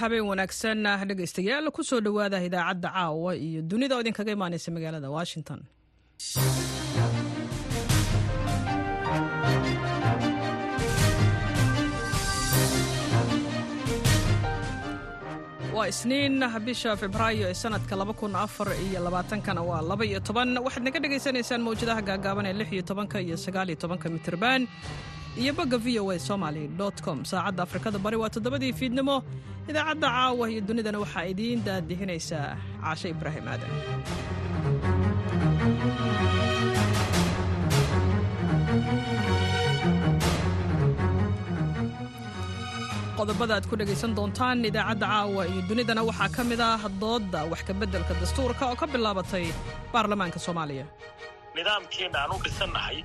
habeen wanaagsan dhegaystayaal ku soo dhowaada idaacadda caawa iyo dunida oo idinkaga imaanaysa magaalada washington. Waa isniin bisha februaayo ee sanadka iyo labaatankana waa laba iyo toban. Waxaad naga dhagaysanaysaan mawjadaha gaagaaban ee lix iyo tobanka iyo sagaal iyo tobanka mitirban iyo bogga v o a somaly com. Saacadda afrikada bari waa toddobadii fiidnimo. Idaacadda caawa iyo dunidana waxaa idiin daadihinaysaa caashe ibraahim aadan. Qodobada aad ku dhegaysan doontaan idaacadda caawa iyo dunidana waxaa ka mid ah doodda wax kabeddelka dastuurka oo ka bilaabatay baarlamaanka soomaaliya nidaamkeenna aan u dhisannahay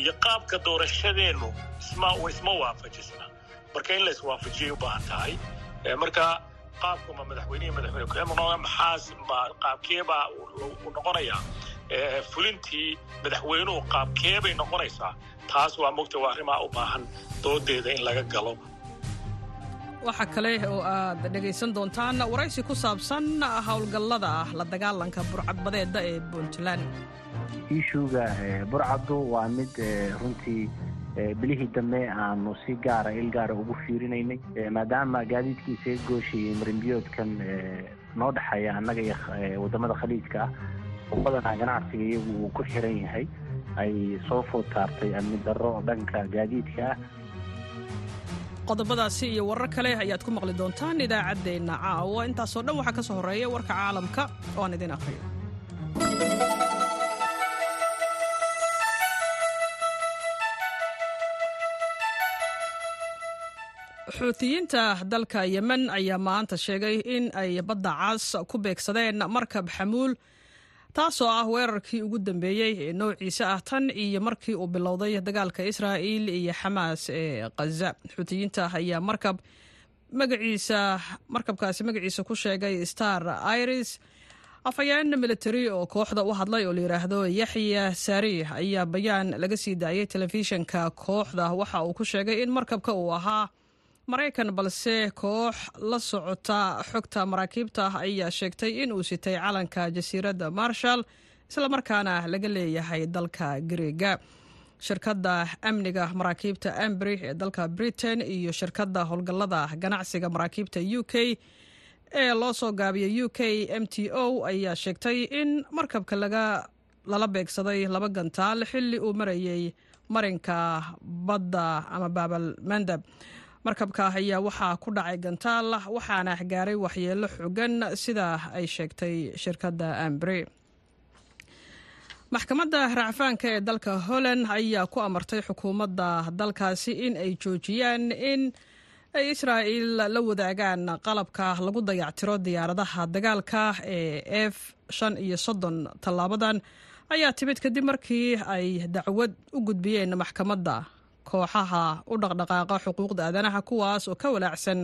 iyo qaabka doorashadeennu isma waafajisna. Marka in la iswaafajiyay u baahan tahay. Marka qaabkuma madaxweynehi madaxweyne ku-xigeenka maxaas qaabkeebaa u noqonayaa fulintii madaxweynuhu qaabkeebay noqonaysaa. Taas waa mogta waa arrimaa u baahan doodeeda in laga galo waxaa kale oo aad dhegaysan doontaan waraysi ku saabsan howlgallada ah la dagaalanka burcadbadeedda ee puntland. Iishuuga burcaddu waa mid runtii bilihii dambe aanu si gaara il gaara ugu fiirinaynay maadaama gaadiidkii isaga gooshayay marimbiyoodkan noo dhexeeya annaga iyo waddamada khaliijka ah oo ganacsiga iyagu uu ku xiran yahay ay soo food saartay amni darro dhanka gaadiidka. ah qodobadaasi iyo warar kale ayaad ku maqli doontaan idaacaddeenna caawa. Intaasoo dhan waxaa ka soo horreeya warka caalamka oo aan idin akhriyo xuutiyiinta dalka yemen ayaa maanta sheegay in ay badda cas ku beegsadeen markab xamuul taasoo ah weerarkii ugu dambeeyey ee noociisa ah tan iyo markii uu bilowday dagaalka israa'iil iyo xamaas ee khaza xuutiyiinta ayaa markab magaciisa markabkaasi magaciisa ku sheegay star iris afhayeen military oo kooxda u hadlay oo layidhaahdo yaxya saariix ayaa bayaan laga sii daayay telefishinka kooxda. Waxa uu ku sheegay in markabka uu ahaa maraykan balse koox la socota xogta maraakiibta ayaa sheegtay in uu sitay calanka jasiiradda marshall islamarkaana laga leeyahay dalka greega. Shirkadda amniga maraakiibta ambry ee dalka britain iyo shirkadda howlgallada ganacsiga maraakiibta u k ee loo soo gaabiyay u k m t o ayaa sheegtay in markabka lala beegsaday laba gantaal xilli uu marayay marinka badda ama baabal mandab markabka ayaa waxaa ku dhacay gantaal waxaana gaaray waxyeelo xogan sida ay sheegtay shirkadda ambry. Maxkamadda racfaanka ee dalka holland ayaa ku amartay xukuumadda dalkaasi in ay joojiyaan in ay israa'iil la wadaagaan qalabka lagu dayactiro diyaaradaha dagaalka ee f shan iyo soddon. Tallaabadan ayaa timid kadib markii ay dacwad u gudbiyeen maxkamadda kooxaha u dhaqdhaqaaqa xuquuqda aadanaha kuwaas oo ka walaacsan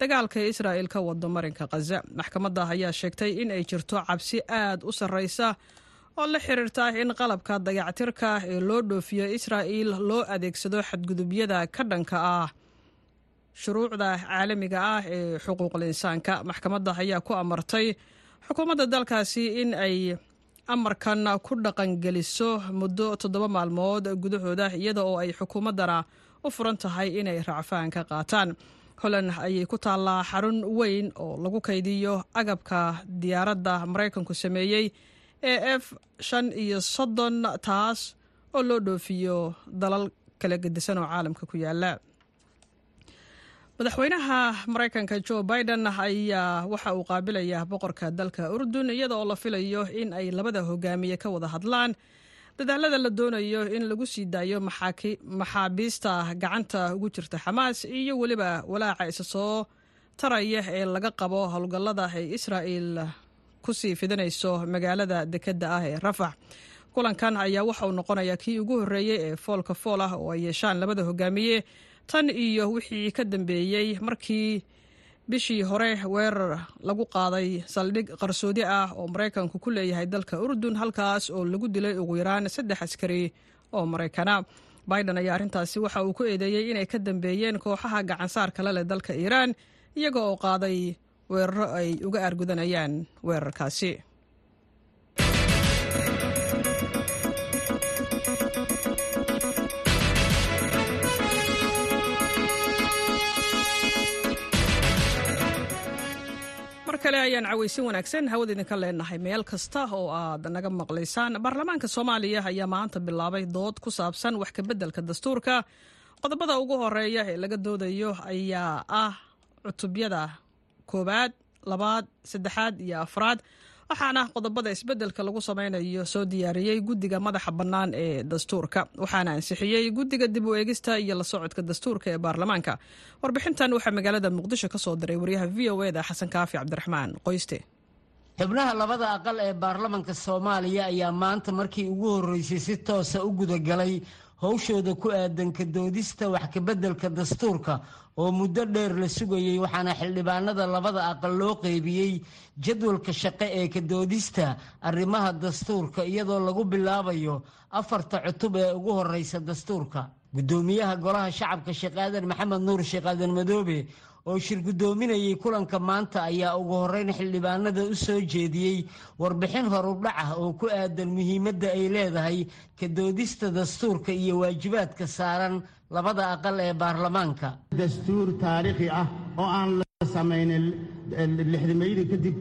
dagaalka israa'iil ka wado marinka khaza maxkamadda ayaa sheegtay in ay jirto cabsi aad u sarraysa oo la xiriirta in qalabka dayactirka ee loo dhoofiyo israa'iil loo adeegsado xadgudubyada ka dhanka ah shuruucda caalamiga ah ee xuquuqul insaanka. Maxkamadda ayaa ku amartay xukuumadda dalkaasi in ay amarkan ku dhaqangeliso muddo toddoba maalmood gudahooda iyada oo ay xukuumaddana u furan tahay inay racfaan ka qaataan. Holland ayay ku taallaa xarun weyn oo lagu kaydiyo agabka diyaaradda maraykanku sameeyey ee f shan iyo soddon taas oo loo dhoofiyo dalal kala gedisan oo caalamka ku yaalla madaxweynaha maraykanka jo biden ayaa waxa uu qaabilayaa boqorka dalka urdun iyada oo la filayo in ay labada hogaamiye ka wada hadlaan. Dadaalada la doonayo in lagu sii daayo maxaabiista gacanta ugu jirta xamaas iyo weliba walaaca isa soo taraya ee laga qabo howlgallada ay israa'il ku sii fidinayso magaalada dekedda ah ee rafax kulankan ayaa waxa uu noqonayaa kii ugu horreeyey ee foolka fool ah oo ay yeeshaan labada hogaamiye tan iyo wixii ka dambeeyey markii bishii hore weerar lagu qaaday saldhig qarsoodi ah oo maraykanku ku leeyahay dalka urdun halkaas oo lagu dilay ugu yaraan saddex askari oo maraykana biden ayaa arrintaasi waxa uu ku eedeeyey inay ka dambeeyeen kooxaha gacansaarka la leh dalka iiraan iyaga oo qaaday weeraro ay uga aargudanayaan weerarkaasi kale ayaan cawaysin wanaagsan hawada idinka leenahay. Meel kasta oo aad naga maqlaysaan baarlamaanka soomaaliya ayaa maanta bilaabay dood ku saabsan wax kabeddelka dastuurka. Qodobada ugu horreeya ee laga doodayo ayaa ah cutubyada koowaad labaad saddexaad iyo afraad waxaana qodobada isbeddelka lagu sameynayo soo diyaariyey guddiga madaxa bannaan ee dastuurka waxaana ansixiyey guddiga dib u eegista iyo la socodka dastuurka ee baarlamaanka. Warbixintan waxaa magaalada muqdisho ka soo diray waryaha v o eda xasan kaafi cabdiraxmaan. Qoyste. Xubnaha labada aqal ee baarlamanka soomaaliya ayaa maanta markii ugu horreysay si toosa u gudagalay howshooda ku aadan ka doodista wax kabeddelka dastuurka oo muddo dheer la sugayey waxaana xildhibaanada labada aqal loo qeybiyey jadwalka shaqe ee ka doodista arrimaha dastuurka iyadoo lagu bilaabayo afarta cutub ee ugu horeysa dastuurka. Guddoomiyaha golaha shacabka sheekh aadan maxamed nuur sheekh aadan madoobe oo shir guddoominayay kulanka maanta ayaa ugu horeyn xildhibaanada u soo jeediyey warbixin horudhac ah oo ku aadan muhiimadda ay leedahay ka doodista dastuurka iyo waajibaadka saaran labada aqal ee baarlamaanka. Dastuur taariikhi ah oo aan la samaynin lixdameydii kadib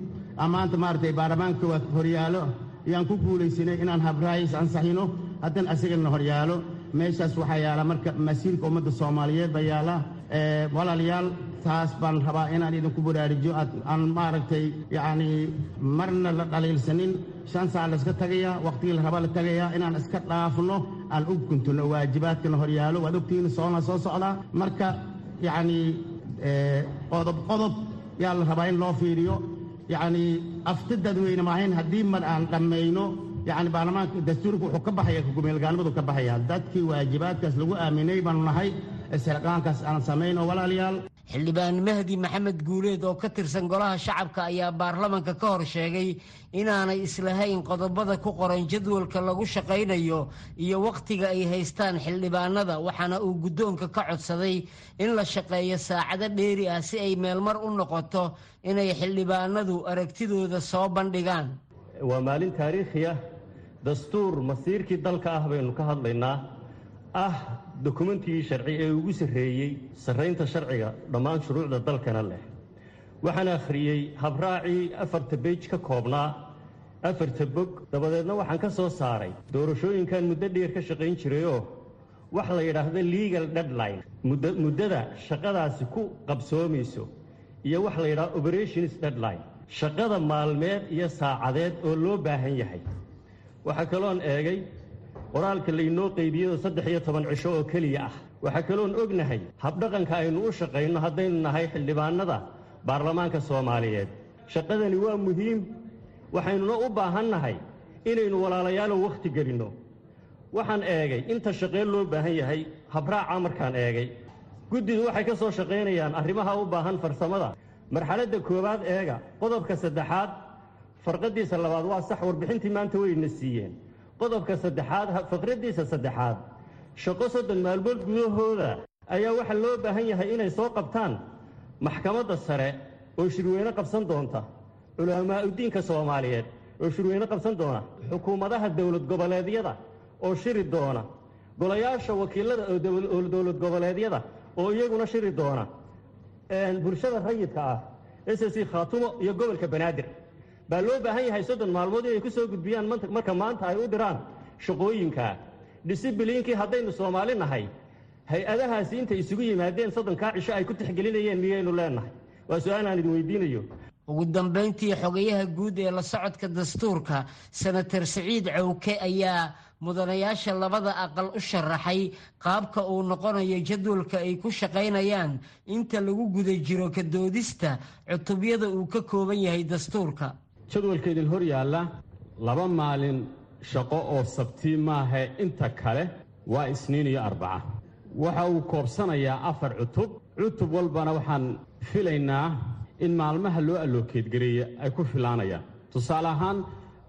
maanta maaragtay baarlamaanka waa horyaalo. Ayaan ku guulaysanay inaan habraayis ansaxino haddana asagana horyaalo. Meeshaas waxaa yaalla marka masiirka ummadda soomaaliyeed baa yaalla walaalayaal taas baan rabaa inaan idinku baraarujiyo aan maaragtay yacnii marna la dhaliilsanin shan saac layska tagayaa wakhtigii la rabaa la tagayaa inaan iska dhaafno aan u guntuno waajibaadkana horyaalo waad ogtihiin soona soo socdaa marka yacnii qodob qodob yaa la rabaa in loo fiiriyo. Yacnii afti dadweyne maahayn haddii mar aan dhammayno yacni baarlamaanka dastuurka wuxuu ka baxaya kumeelgaalnimadu ka baxaya. Dadkii waajibaadkaas lagu aaminay baanu nahay isxilqaankaas aan samayno walaalayaal xildhibaan mahdi maxamed guuleed oo ka tirsan golaha shacabka ayaa baarlamanka ka hor sheegay inaanay islahayn qodobada ku qoran jadwalka lagu shaqaynayo iyo wakhtiga ay haystaan xildhibaanada waxaana uu guddoonka ka codsaday in la shaqeeyo saacado dheeri ah si ay meelmar u noqoto inay xildhibaanadu aragtidooda soo bandhigaan. Waa maalin taariikhi dastuur masiirkii dalka ah baynu ka hadlaynaa ah dokumentigii sharci ee ugu sarreeyey sarraynta sharciga dhammaan shuruucda dalkana leh. Waxaan akhriyey habraacii afarta beej ka koobnaa afarta bog dabadeedna waxaan ka soo saaray. Doorashooyinkan muddo dheer ka shaqayn jirayoo wax la yidhaahdo legal deadline. Muddada shaqadaasi ku qabsoomayso iyo wax la yidhahdo operations deadline. Shaqada maalmeed iyo saacadeed oo loo baahan yahay. Waxaa kaloon eegay qoraalka laynoo qeybiyado saddex iyo toban cisho oo keliya ah. Waxaa kaloon ognahay habdhaqanka aynu u shaqayno haddaynu nahay xildhibaanada baarlamaanka soomaaliyeed. Shaqadani waa muhiim. Waxaynuna u baahan nahay inaynu walaalayaalow wakhti gelinno waxaan eegay inta shaqeen loo baahan yahay habraaca markaan eegay. Guddidu waxay ka soo shaqaynayaan arrimaha u baahan farsamada. Marxaladda koowaad eega qodobka saddexaad farqadiisa labaad waa sax warbixintii maanta wayna siiyeen qodobka saddexaad faqraddiisa saddexaad. Shaqo soddon maalmood gudahooda ayaa waxaa loo baahan yahay inay soo qabtaan. Maxkamadda sare oo shirweyne qabsan doonta culamaauddiinka soomaaliyeed oo shirweyne qabsan doona xukuumadaha dowlad goboleedyada oo shiri doona golayaasha wakiilada oo dowlad goboleedyada oo iyaguna shiri doona. Bulshada rayidka ah s c khaatumo iyo gobolka banaadir baa loo baahan yahay soddon maalmood inay ku soo gudbiyaan marka maanta ay u diraan shaqooyinkaa disibiliinkii haddaynu soomaali nahay hay'adahaasi intay isugu yimaadeen soddonkaa cisho ay ku tixgelinayeen miyaynu leennahay waa su'aal aan idin weydiinayo. Ugu dambayntii xogayaha guud ee la socodka dastuurka senator siciid cawke ayaa mudanayaasha labada aqal u sharaxay qaabka uu noqonayo jadwalka ay ku shaqaynayaan inta lagu guda jiro ka doodista cutubyada uu ka kooban yahay dastuurka jadwalka idin hor yaalla laba maalin shaqo oo sabtii maahae inta kale waa isniin iyo arbaca. Waxa uu koobsanayaa afar cutub. Cutub walbana waxaan filaynaa in maalmaha loo allookeedgareeya ay ku filaanayaan. Tusaale ahaan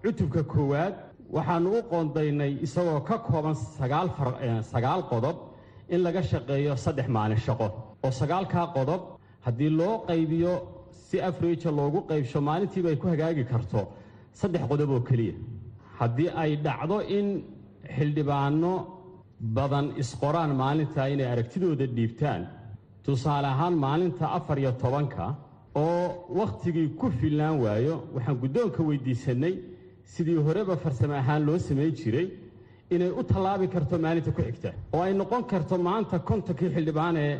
cutubka koowaad waxaannu u qoondaynay isagoo ka kooban sagaal qodob in laga shaqeeyo saddex maalin shaqo. Oo sagaalkaa qodob haddii loo qaybiyo si afreja loogu qaybsho maalintiiba ay ku hagaagi karto. Saddex qodob oo keliya. Haddii ay dhacdo in xildhibaanno badan isqoraan maalintaa inay aragtidooda dhiibtaan tusaale ahaan maalinta afar iyo tobanka oo wakhtigii ku filnaan waayo waxaan guddoonka weyddiisannay sidii horeba farsamo ahaan loo samayn jiray inay u tallaabi karto maalinta ku xigta. Oo ay noqon karto maanta kontonkii xildhibaan ee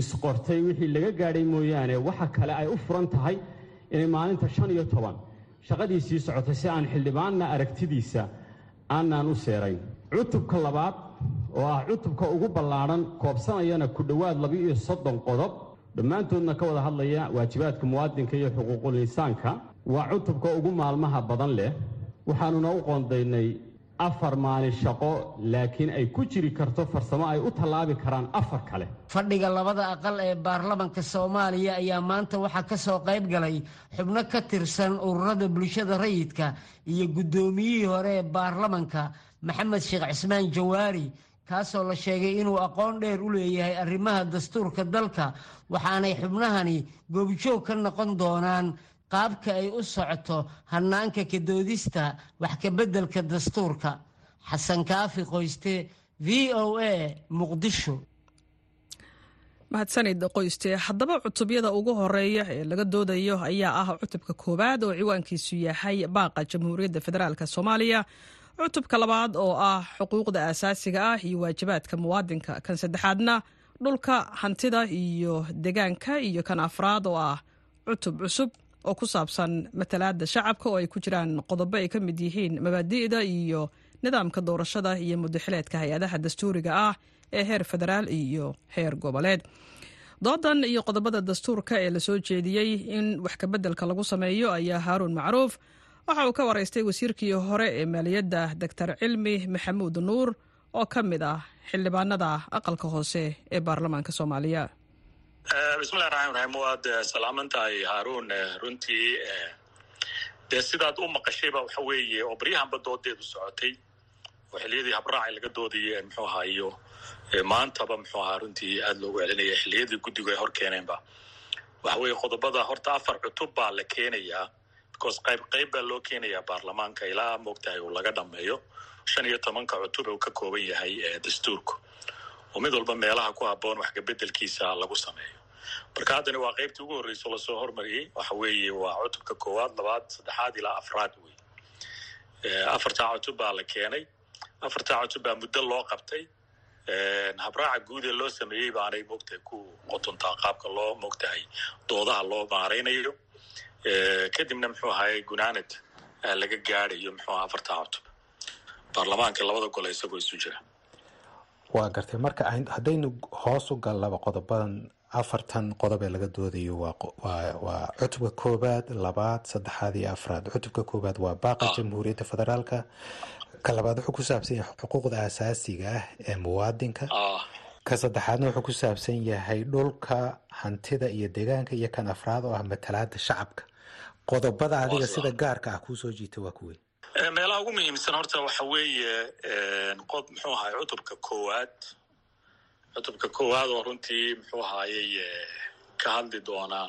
isqortay wixii laga gaadhay mooyaane waxa kale ay u furan tahay inay maalinta shan iyo toban shaqadii sii socotay si aan xildhibaanna aragtidiisa aanaan u seerayn. Cutubka labaad oo ah cutubka ugu ballaadhan koobsanayana ku dhowaad laba-iyo soddon qodob. Dhammaantoodna ka wada hadlaya waajibaadka muwaadinka iyo xuquuqul insaanka waa cutubka ugu maalmaha badan leh. Waxaannuna u qoondaynay afar maalin shaqo laakiin ay ku jiri karto farsamo ay u tallaabi karaan afar kale. Fadhiga labada aqal ee baarlamanka soomaaliya ayaa maanta waxaa ka soo qayb galay xubno ka tirsan ururada bulshada rayidka iyo guddoomiyihii hore ee baarlamanka maxamed sheekh cismaan jawaari kaasoo la sheegay inuu aqoon dheer u leeyahay arrimaha dastuurka dalka waxaanay xubnahani goobjoog ka noqon doonaan qaabka ay u socoto hannaanka kadoodista wax kabeddelka dastuurka. Xasan kaafi qoyste v o a muqdisho. Mahadsanid qoyste haddaba cutubyada ugu horreeya ee laga doodayo ayaa ah cutubka koowaad oo ciwaankiisu yahay baaqa jamhuuriyadda federaalk soomaaliya. Cutubka labaad oo ah xuquuqda aasaasiga ah iyo waajibaadka muwaadinka kan saddexaadna dhulka hantida iyo degaanka iyo kan afraad oo ah cutub cusub oo ku saabsan matalaada shacabka oo ay ku jiraan qodobo ay ka mid yihiin mabaadi'da iyo nidaamka doorashada iyo mudaxileedka hay'adaha dastuuriga ah ee heer federaal iyo heer goboleed. Doodan iyo qodobada dastuurka ee la soo jeediyey in wax kabeddelka lagu sameeyo ayaa haaruun macruuf waxa uu ka waraystay wasiirkii hore ee maaliyadda doctor cilmi maxamuud nuur oo ka mid ah xildhibaanada aqalka hoose ee baarlamaanka soomaaliya bismillahi raxmaan raxiim waad salaaman tahay haaruun runtii dee sidaad u maqashayba waxa weeye oo baryahanba doodeedu socotay. Oo xiliyadii habraaci laga doodayay muxuu ahaa iyo maantaba muxuu ahaa runtii aada loogu celinaya xiliyadii guddigu ay hor keeneenba waxa weeye qodobada horta afar cutub baa la keenayaa because qayb qayb baa loo keenayaa baarlamaanka. Ilaa moogtahay uu laga dhameeyo shan iyo tobanka cutub uu ka kooban yahay dastuurku. Oo mid walba meelaha ku habboon wax kabeddelkiisa lagu sameeyo marka haddana waa qaybtii ugu horreyso la soo hormariyey waxa weeye waa cutubka koowaad labaad saddexaad ilaa afraad wey afartaa cutub baa la keenay. Afartaa cutub baa muddo loo qabtay. Habraaca guud ee loo sameeyey baanay moogtahay ku qotontaa qaabka loo moogtahay doodaha loo maaraynayo kadibna muxuu ahaye gunaanad laga gaadayo muxuu aha afartaa cutub. Baarlamaanka labada gole isagoo isu jira. Waa gartay. Marka haddaynu hoos u gallaba qodobadan afartan qodob ee laga doodayo waa cutubka koobaad labaad saddexaad iyo afraad. Cutubka koobaad waa baaqa jamhuuriyadda federaalka ka labaad wuxuu ku saabsan yahay xuquuqda asaasiga ah ee muwaadinka. Ka saddexaadna wuxuu ku saabsan yahay dhulka hantida iyo deegaanka iyo kan afraad oo ah matalaada shacabka. Qodobada adiga sida gaarka ah kuusoo jiita waa kuwey meelaha ugu muhiimsan horta waxa weeye qod muxuu ahaay cutubka koowaad cutubka koowaad oo runtii muxuu ahaayey ka hadli doonaa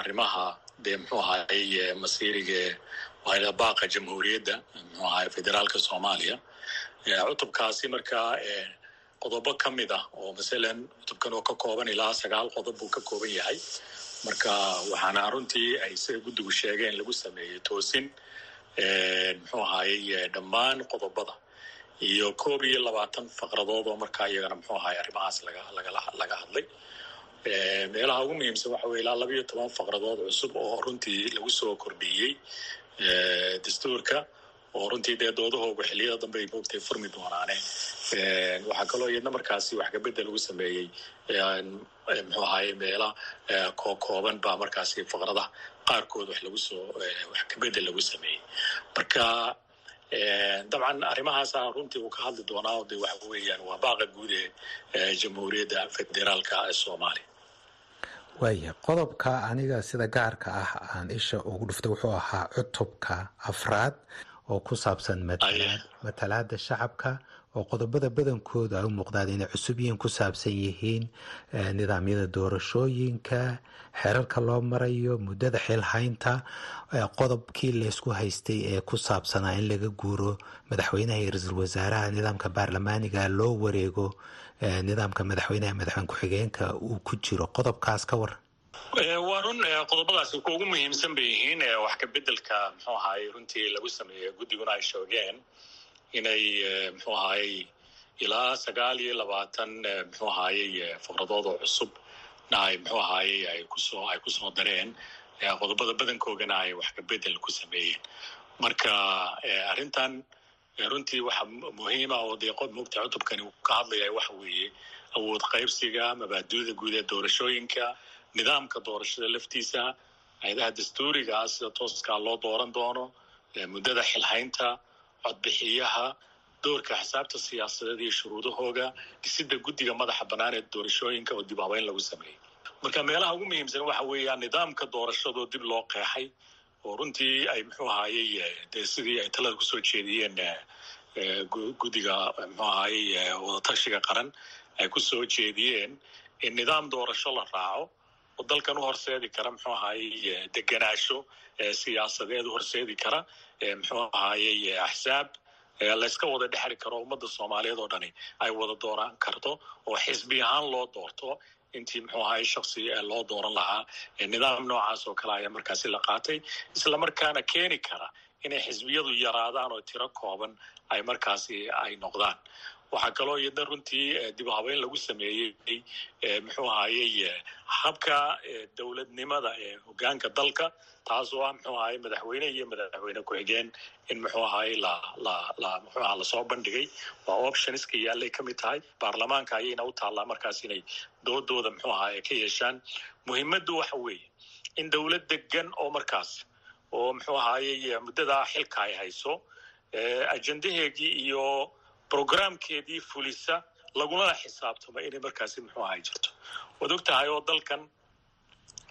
arrimaha dee muxuu ahaayey masiiriga waa baaqa jamhuuriyadda muxuu ahaay federaalka soomaaliya. Cutubkaasi markaa qodobo ka mid ah oo masalan cutubkan oo ka kooban ilaa sagaal qodob buu ka kooban yahay. Marka waxaana runtii ay sida guddigu sheegeen lagu sameeyey toosin muxuu ahaayey dhammaan qodobada iyo koob iyo labaatan faqradood oo markaa iyagana muxuu ahaay arrimahaas laga hadlay. Meelaha ugu muhiimsan waxa weye ilaa laba iyo toban faqradood cusub oo runtii lagu soo kordhiyey dastuurka oo runtii dee doodahooga xiliyada dambe ay moogtay furmi doonaane. Waxaa kaloo iyadna markaasi wax kabedel lagu sameeyey muxuu ahaye meela koo kooban baa markaasi faqrada qaarkood wax lagu soo wax kabedel lagu sameeyey. Marka dabcan arrimahaasa runtii uu ka hadli doonaa de waxa weeyaan waa baaqa guud ee jamhuuriyadda federaalka ee soomaaliya waaya qodobka aniga sida gaarka ah aan isha ugu dhuftay wuxuu ahaa cutubka afraad oo ku saabsan matalaada shacabka oo qodobada badankooda ay u muuqdaan inay cusub yihiin ku saabsan yihiin nidaamyada doorashooyinka xeerarka loo marayo muddada xilhaynta qodobkii laysku haystay ee ku saabsanaa in laga guuro madaxweynaha iyo ra'iisul wasaaraha nidaamka baarlamaaniga loo wareego nidaamka madaxweynaha madaxweyne ku-xigeenka uu ku jiro. Qodobkaas ka waran waa run qodobadaasi kuwa ugu muhiimsan bay yihiin wax ka bedelka muxuu ahaay runtii lagu sameeyey guddiguna ay sheegeen inay muxuu ahaayey ilaa sagaal iyo labaatan muxuu ahaayey fikradood oo cusub. Na ay muxuu ahaayey ay ku soo ay ku soo dareen qodobada badankoogana ay wax ka bedel ku sameeyeen. Marka arrintan runtii waxa muhiima oo dee qof mugta cutubkani uu ka hadlaya waxa weeye awood qaybsiga mabaadida guud ee doorashooyinka nidaamka doorashada laftiisa hay'adaha dastuurigaa sida tooskaa loo dooran doono muddada xilhaynta codbixiyaha doorka xisaabta siyaasadeed iyo shuruudahooga dhisida guddiga madaxa bannaan ee doorashooyinka oo dib habeyn lagu sameeyey. Marka meelaha ugu muhiimsan waxa weeya nidaamka doorashadoo dib loo qeexay oo runtii ay muxuu ahaayey dee sidii ay talada ku soo jeediyeen guddiga muxuu ahaayey wadatashiga qaran ay ku soo jeediyeen in nidaam doorasho la raaco oo dalkan u horseedi kara muxuu ahaayey deganaasho siyaasadeed u horseedi kara muxuu ahaayey axsaab layska wada dhexri karo ummadda soomaaliyeed oo dhani ay wada dooran karto oo xisbi ahaan loo doorto. Intii muxuu ahaayey shaksi loo dooran lahaa nidaam noocaas oo kale ayaa markaasi la qaatay. Isla markaana keeni kara inay xisbiyadu yaraadaan oo tiro kooban ay markaasi ay noqdaan waxaa kaloo iyadna runtii dib habeyn lagu sameeyey muxuu ahaayey habka dowladnimada ee hogaanka dalka taasoo ah muxuu ahaayey madaxweyne iyo madaxweyne ku-xigeen in muxuu la muxuu aha la soo bandhigay. Waa optionska yaallay ka mid tahay. Baarlamaanka ayayna u taallaa markaas inay doodooda muxuu ahaay ka yeeshaan. Muhiimaddu waxa weeye in dowlad degan oo markaas oo muxuu ahaayey muddadaa xilka ay hayso ajendaheegii iyo programkeedii fulisa laguna xisaabtamo inay markaasi muxuu ahay jirto. Waad og oo dalkan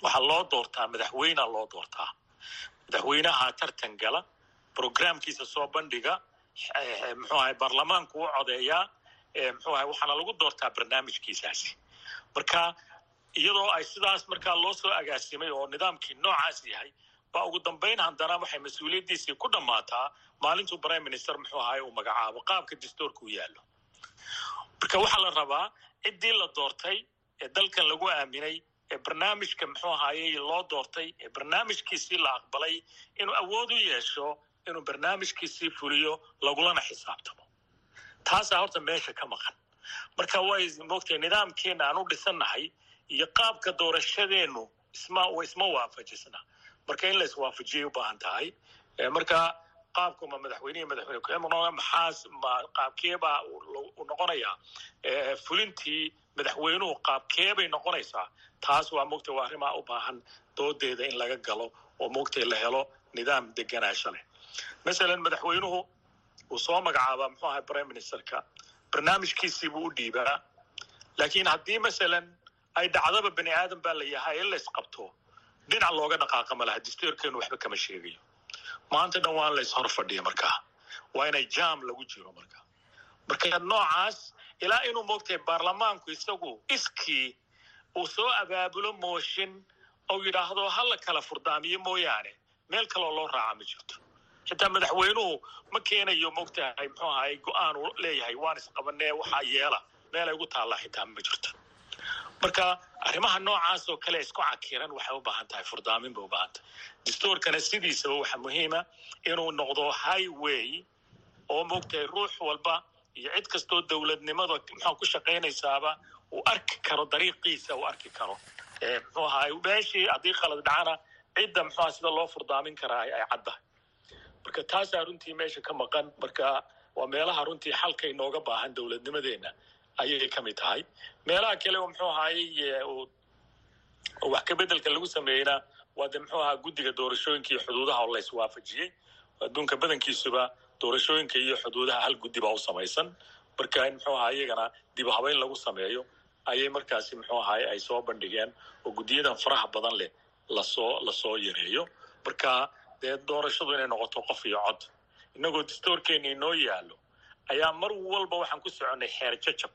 waxaa loo doortaa madaxweynea loo doortaa. Madaxweynaha tartan gala programkiisa soo bandhiga muxuu ahay baarlamaanku u codeeyaa muxuu ahay waxaana lagu doortaa barnaamijkiisaasi. Marka iyadoo ay sidaas markaa loo soo agaasimay oo nidaamkii noocaas yahay ba ugu dambayn haddana waxay mas'uuliyaddiisii ku dhammaataa maalintuu prime minister muxuu ahay uu magacaabo qaabka dastoorka u yaallo. Marka waxaa la rabaa ciddii la doortay ee dalkan lagu aaminay ee barnaamijka muxuu ahaayey loo doortay ee barnaamijkiisii la aqbalay inuu awood u yeesho inuu barnaamijkiisii fuliyo lagulana xisaabtamo. Taasaa horta meesha ka maqan. Marka way moogtahay nidaamkeena aan u dhisannahay iyo qaabka doorashadeennu isma isma waafajisna marka in la iswaafajiyay u baahan tahay. Marka qaabkuma madaxweynehi madaxweyne ku-xigeen maxaas qaabkeebaa noqonayaa fulintii madaxweynuhu qaabkeebay noqonaysaa. Taas waa mogtay waa arrimaa u baahan doodeeda in laga galo oo mogtay la helo nidaam deganaasho leh. Masalan madaxweynuhu uu soo magacaabaa muxuu ahay prime ministerka. Barnaamijkiisii buu u dhiibaa. Laakiin haddii masalan ay dhacdaba bani aadan baa la yahay in la isqabto dhinac looga dhaqaaqa ma laha dasteerkeenu waxba kama sheegayo. Maanta dhan waa in la is hor fadhiya markaa waa inay jam lagu jiro markaa marka noocaas ilaa inuu moogtahay baarlamaanku isagu iskii uu soo abaabulo mooshin ou yidhaahdo ha la kala furdaamiyo mooyaane meel kaloo loo raaca ma jirto. Xitaa madaxweynuhu ma keenayo moogtahay muxuu ahay go'aan uu leeyahay waan isqabanee waxaa yeela meelay ugu taallaa xitaa ma jirto. Marka arrimaha noocaas oo kale isku cakiran waxay u baahan tahay furdaamin bay u baahan tahay. Dastuurkana sidiisaba waxa muhiima inuu noqdo highway oo moogtahay ruux walba iyo cid kastoo dowladnimada muxuu ku shaqaynaysaaba uu arki karo dariiqiisa uu arki karo. Muxuu ahaay meeshii haddii khalad dhacana cidda muxuuha sida loo furdaamin karaa ay caddahay marka taasaa runtii meesha ka maqan marka waa meelaha runtii xalka inooga baahan dowladnimadeenna ayay ka mid tahay meelaha kale oo muxuu ahaayey wax ka bedelka lagu sameeyeyna waa de muxuu ahaa guddiga doorashooyinka iyo xuduudaha oo la iswaafajiyey adduunka badankiisuba doorashooyinka iyo xuduudaha hal guddi baa u samaysan marka in muxuu ahaa iyagana dib habeyn lagu sameeyo ayay markaasi muxuu ahaay ay soo bandhigeen oo guddiyadan faraha badan leh la soo la soo yareeyo marka dee doorashadu inay noqoto qof iyo cod innagoo dastoorkeena inoo yaallo ayaa mar walba waxaan ku soconnay xeer jajab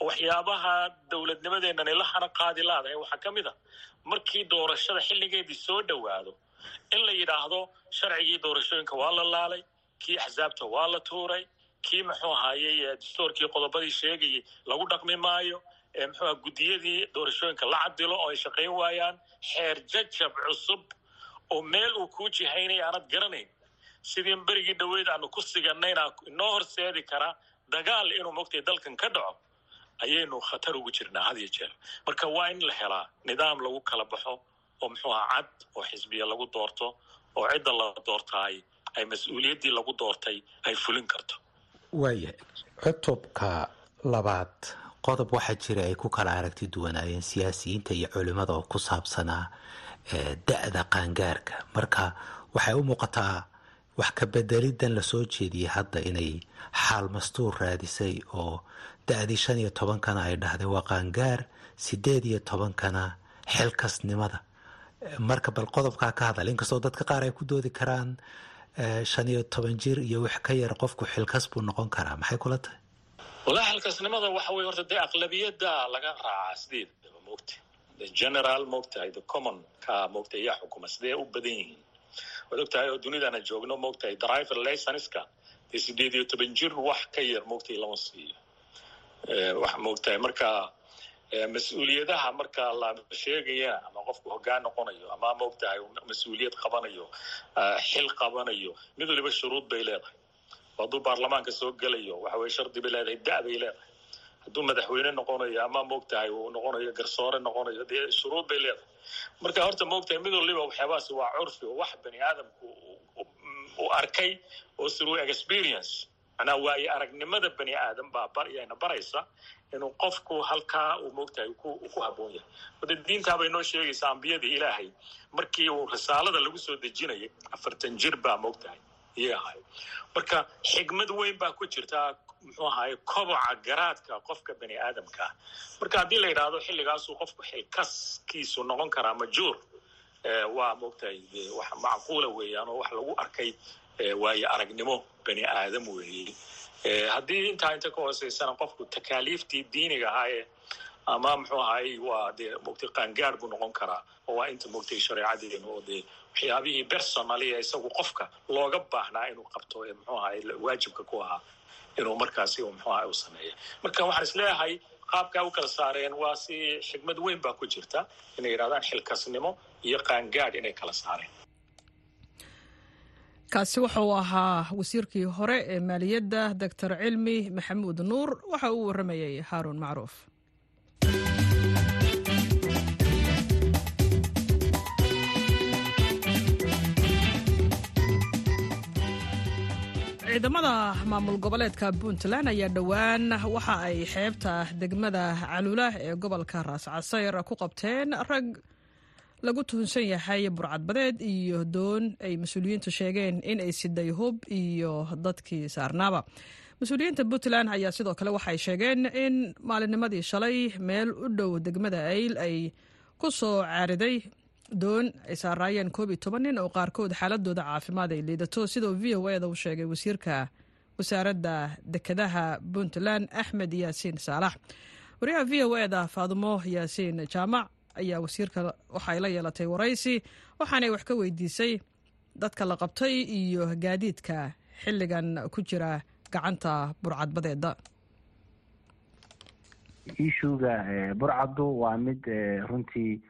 waxyaabaha dowladnimadeennan ila hana qaadi laadahay waxaa ka mid a markii doorashada xilligeedii soo dhowaado in la yidhaahdo sharcigii doorashooyinka waa la laalay kii axsaabta waa la tuuray kii muxuu ahaayey dastoorkii qodobadii sheegayay lagu dhaqmi maayo muxuuha guddiyadii doorashooyinka la cadilo oo ay shaqayn waayaan xeer jajab cusub oo meel uu kuu jihaynaya aanad garanayn. Sidii berigii dhaweyd aanu ku siganayna inoo horseedi karaa dagaal inuu mogtay dalkan ka dhaco ayaynu khatar ugu jirnaa had iyo jeer. Marka waa in la helaa nidaam lagu kala baxo oo muxuu aha cad oo xisbiya lagu doorto oo cidda la doortaay ay mas'uuliyaddii lagu doortay ay fulin karto. Waayahay cutubka labaad qodob waxaa jira ay ku kala aragti duwanaayeen siyaasiyiinta iyo culimada oo ku saabsanaa da-da qaangaarka. Marka waxay u muuqataa wax ka bedelidan la soo jeediyey hadda inay xaal mastuur raadisay oo da-dii shan iyo tobankana ay dhahday. Waa qaangaar sideed iyo tobankana xilkasnimada. Marka bal qodobkaa ka hadal inkastoo dadka qaar ay ku doodi karaan shan iyo toban jir iyo wax ka yar qofku xilkas buu noqon karaa. Maxay kula tahay? Wallahi xilkasnimada waxa weye horta dee aqlabiyadda laga raacaa sideedaba moogta the general moogtahay the common ka moogta ayaa xukuma. Sidee u badan yihiin? Waad ogtahay oo dunidana joogno moogtahay driver licenska dee sideed iyo toban jir wax ka yar moogtahay lama siiyo wax moogtahay marka mas'uuliyadaha marka la sheegaya ama qofku hoggaan noqonayo ama moogtahay mas'uuliyad qabanayo xil qabanayo mid waliba shuruud bay leedahay. Hadduu baarlamaanka soo gelayo waxa weye shardi bay leedahay da bay leedahay. Hadduu madaxweyne noqonayo ama moogtahay uu noqonayo garsoore noqonayo dee shuruud bay leedahay. Marka horta moogtahay mid waliba waxyaabahaasi waa curfi oo wax bani aadamku uu arkay oo through experience macnaha waayo aragnimada bani aadam baa ayayna baraysa inuu qofku halkaa uu moogtahay ku habboon yahay. Wada diintaabay noo sheegaysaa ambiyadii ilaahay markii uu risaalada lagu soo dejinayay afartan jir baa moogtahay iyay ahay marka xigmad weyn baa ku jirtaa muxuu ahaye koboca garaadka qofka bani aadamka. Ah marka haddii la yidhaahdo xilligaasuu qofku xilkaskiisu noqon karaa majuur waa moogtahay macquula weeyaan oo wax lagu arkay waayo aragnimo bani aadam weeye haddii intaa inta ka hooseysana qofku takaaliiftii diiniga ahaayee ama muxuu ahaye waa dee mogtay qaangaar buu noqon karaa oo waa inta mogtay shareecadeenu oo dee waxyaabihii personali ee isagu qofka looga baahnaa inuu qabto ee muxuu ahaye waajibka ku ahaa inuu markaasi muxuu ahaye u sameeya marka waxaan is leeyahay qaabkaa u kala saareen waa si xigmad weyn baa ku jirta inay yidhahdaan xilkasnimo iyo qaangaadh inay kala saareen kaasi wuxuu ahaa wasiirkii hore ee maaliyadda doctor cilmi maxamuud nuur. Waxa uu warramayay haaruun macruuf. Ciidamada maamul goboleedka puntland ayaa dhowaan waxa ay xeebta degmada caluula ee gobolka raas casayr ku qabteen rag lagu tuhunsan yahay burcadbadeed iyo doon ay mas'uuliyiintu sheegeen in ay siday hub iyo dadkii saarnaaba. Mas'uuliyiinta puntland ayaa sidoo kale waxay sheegeen in maalinnimadii shalay meel u dhow degmada ayl ay ku soo caariday doon ay saaraayeen koob iyo toban nin oo qaarkood xaaladooda caafimaad ay liidato. Sidoo v o eda u sheegay wasiirka wasaaradda dekedaha puntland axmed yaasiin saalax wariyaha v o eda faadumo yaasiin jaamac ayaa wasiirka waxay la yeelatay waraysi waxaanay wax ka weydiisay dadka la qabtay iyo gaadiidka xilligan ku jira gacanta burcadbadeeda ishuga burcaddu waa mid runtii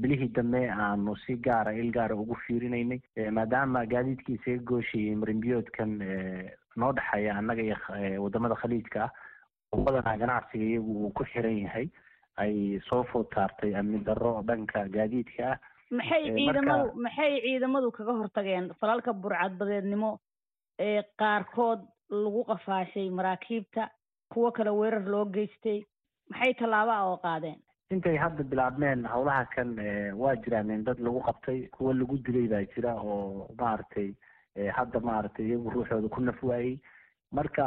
bilihii dambe aanu si gaara il gaara ugu fiirinaynay maadaama gaadiidkii isaga gooshayay marimbiyoodkan noo dhexeeya annaga iyo waddamada khaliijka ah oo badanaa ganacsiga iyagu uu ku xiran yahay ay soo food saartay amni darro dhanka gaadiidka ah. Maxay ciidamadu maxay ciidamadu kaga hortageen? Falalka burcadbadeednimo ee qaarkood lagu qafaashay maraakiibta kuwo kale weerar loo geystay. Maxay tallaabo ah oo qaadeen? Intay hadda bilaabmeen howlaha kan waa jiraan in dad lagu qabtay kuwa lagu dilay baa jira oo maaragtay hadda maaragtay iyagu ruuxooda ku naf waayey marka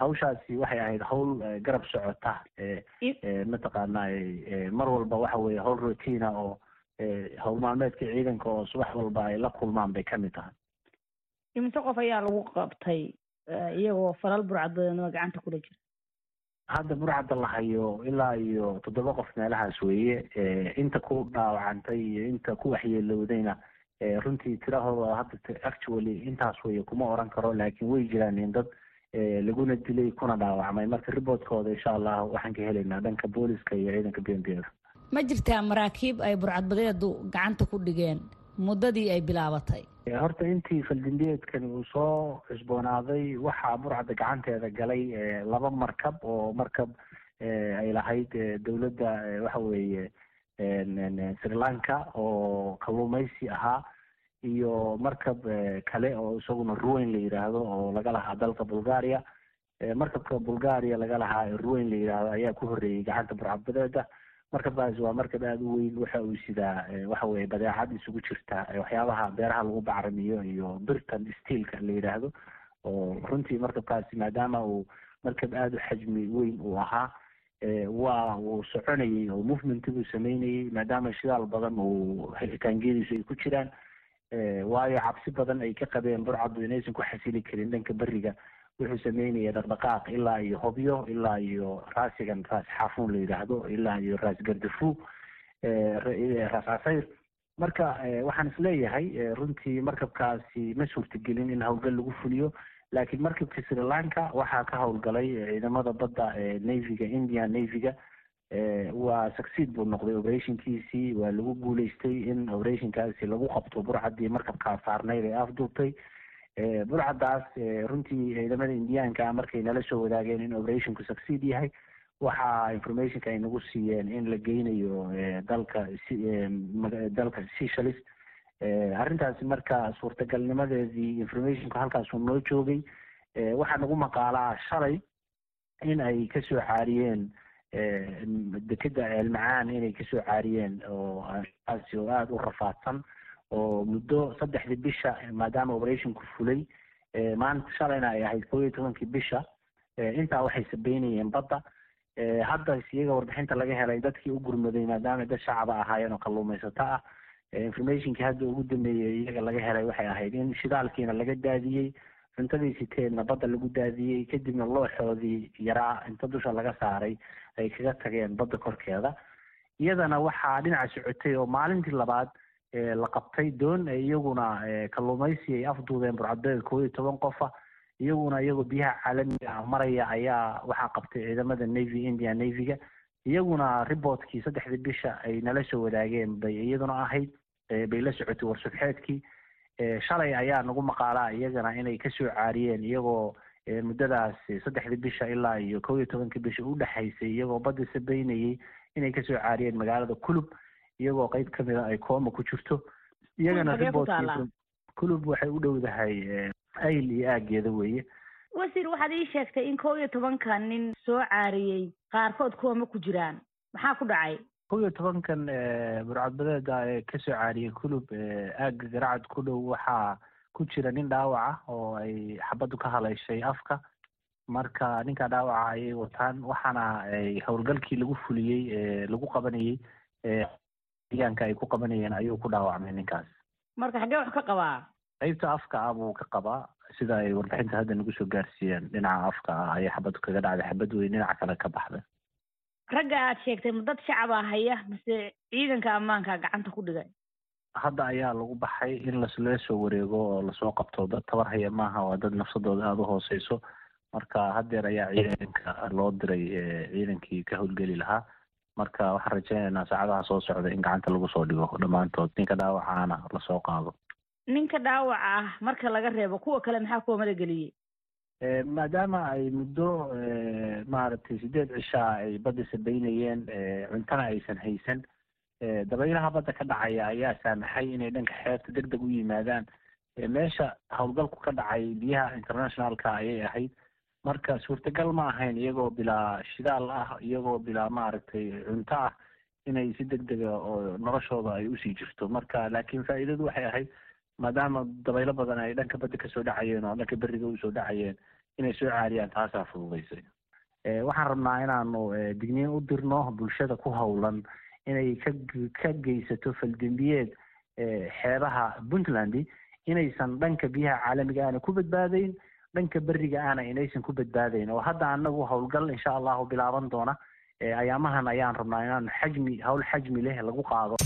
hawshaasi waxay ahayd hawl garab socota mataqaanaa mar walba waxa weye hawl rotina oo hawl maalmeedka ciidanka oo subax walba ay la kulmaan bay ka mid tahay. Imise qof ayaa lagu qabtay iyagoo falal burcadbadeednimo gacanta kula jira hadda burcadda la hayo ilaa iyo toddoba qof meelahaas weeye inta ku dhaawacantay iyo inta ku waxyeelowdayna runtii tirahooda hadda actually intaas weye kuma oran karo laakiin way jiraan in dad laguna dilay kuna dhaawacmay. Marka riboodkooda insha allah waxaan ka helaynaa dhanka booliska iyo ciidanka b m b da ma jirtaa maraakiib ay burcadbadeedu gacanta ku dhigeen muddadii ay bilaabatay? Horta intii faldimbiyeedkani uu soo cusboonaaday waxaa burcadda gacanteeda galay laba markab oo markab ay lahayd dowladda waxa weeye sri lanka oo kalluumaysi ahaa iyo markab kale oo isaguna ruweyn la yidhaahdo oo laga lahaa dalka bulgaria markabka bulgaria laga lahaa ruweyn la yidhaahdo ayaa ku horreeyey gacanta burcadbadeeda markabkaasi waa markab aada u weyn waxa uu sidaa waxa weye badeecad isugu jirta waxyaabaha beeraha lagu bacrimiyo iyo birtan steelka la yidhaahdo oo runtii markabkaasi maadaama uu markab aada u xajmi weyn uu ahaa waa uu soconayey oo movement buu sameynayey maadaama shidaal badan uu helitaangeediisu ay ku jiraan waayo cabsi badan ay ka qabeen burcaddu inaysan ku xasili karin dhanka beriga wuxuu sameynaya dhaqdhaqaaq ilaa iyo hobyo ilaa iyo raasigan raas xaafuun la yidhaahdo ilaa iyo raas gardafu raas casayr. Marka waxaan is leeyahay runtii markabkaasi ma suurtagelin in howlgal lagu fuliyo laakiin markabka sri lanka waxaa ka howlgalay ciidamada badda navyga indian navyga waa succeed buu noqday operationkiisii. Waa lagu guuleystay in operationkaasi lagu qabto burcaddii markabkaa saarnayd ee afduubtay burcaddaas runtii ciidamada indiyaanka markay nala soo wadaageen in operationku succeed yahay waxaa informationka ay nagu siiyeen in la geynayo dalka dalka seychelles arrintaasi marka suurtagalnimadeedii informationku halkaasuu noo joogay waxaa nagu maqaalaa shalay in ay ka soo caariyeen dekeda ceelmacaan inay ka soo caariyeen oo aasi oo aada u rafaadsan oo muddo saddexdii bisha maadaama operationku fulay maanta shalayna ay ahayd kow iyo tobankii bisha intaa waxay sabeynayeen badda hadda iyaga warbixinta laga helay dadkii u gurmaday maadaama dad shacaba ahaayeen oo kalluumaysato ah informationkii hadda ugu dambeeyey iyaga laga helay waxay ahayd in shidaalkiina laga daadiyey cuntadii siteenna badda lagu daadiyey kadibna looxoodii yaraa inta dusha laga saaray ay kaga tageen badda korkeeda. Iyadana waxaa dhinaca socotay oo maalintii labaad la qabtay doon iyaguna kalluumaysi ay afduubeen burcadbeed koo iyo toban qofa. Iyaguna iyagoo biyaha caalamiga ah maraya ayaa waxaa qabtay ciidamada navy india navyga. Iyaguna riboortkii saddexdii bisha ay nala soo wadaageen bay iyaduna ahayd bay la socotay warsubxeedkii shalay ayaa nagu maqaalaa iyagana inay ka soo caariyeen iyagoo muddadaas saddexdii bisha ilaa iyo kow iyo tobankii bisha udhexaysay iyagoo badda sabeynayay inay ka soo caariyeen magaalada kulub iyagoo qeyb kamida ay kooma ku jirto. Iyagana riboortkii kulub waxay u dhowdahay ayl iyo aageeda weeye. Wasiir waxaad ii sheegtay in kow iyo tobanka nin soo caariyey qaarkood kooma ku jiraan. Maxaa ku dhacay kow iyo tobankan burcadbadeeda ee ka soo caariyey kulub aaga garacad ku dhow waxaa ku jira nin dhaawaca oo ay xabaddu ka haleyshay afka. Marka ninka dhaawaca ayay wataan waxaana ay howlgalkii lagu fuliyey lagu qabanayey deegaanka ay ku qabanayeen ayuu ku dhaawacmay ninkaas. Marka xaggee wax ka qabaa? Qeybta afka ah buu ka qabaa. Sida ay warbixinta hadda nagu soo gaarsiiyeen dhinaca afka ah ayay xabaddu kaga dhacday xabad weyn dhinaca kale ka baxday ragga aad sheegtay ma dad shacaba haya mise ciidanka ammaanka gacanta ku dhigay? Hadda ayaa lagu baxay in lasla soo wareego oo la soo qabto. Dad tabar haya maaha waa dad nafsadooda aada u hooseyso. Marka haddeer ayaa ciidanka loo diray ciidankii ka howlgeli lahaa. Marka waxaan rajeynaynaa saacadaha soo socda in gacanta lagu soo dhigo dhammaantood. Ninka dhaawacaana la soo qaado. Ninka dhaawaca ah marka laga reebo kuwa kale maxaa kuwa madageliyey maadaama ay muddo maaragtay sideed cishaa ay badda sabeynayeen cuntana aysan haysan dabaylaha badda ka dhacaya ayaa saamaxay inay dhanka xeebta deg deg u yimaadaan. Meesha howlgalku ka dhacay biyaha internationalka ayay ahayd. Marka suurtagal ma ahayn iyagoo bilaa shidaal ah iyagoo bilaa maaragtay cunto ah inay si deg dega oo noloshooda ay u sii jirto. Marka laakiin faa'iidadu waxay ahayd maadaama dabaylo badan ay dhanka badda ka soo dhacayeen oo dhanka beriga u soo dhacayeen inay soo caariyaan taasaa fududaysay waxaan rabnaa inaanu digniin u dirno bulshada ku howlan inay ka ka geysato faldembiyeed xeebaha puntland inaysan dhanka biyaha caalamiga aana ku badbaadayn dhanka beriga ahna inaysan ku badbaadayn. Oo hadda anagu howlgal insha allahu bilaaban doona ayaamahan ayaan rabnaa inaan xajmi howl xajmi leh lagu qaado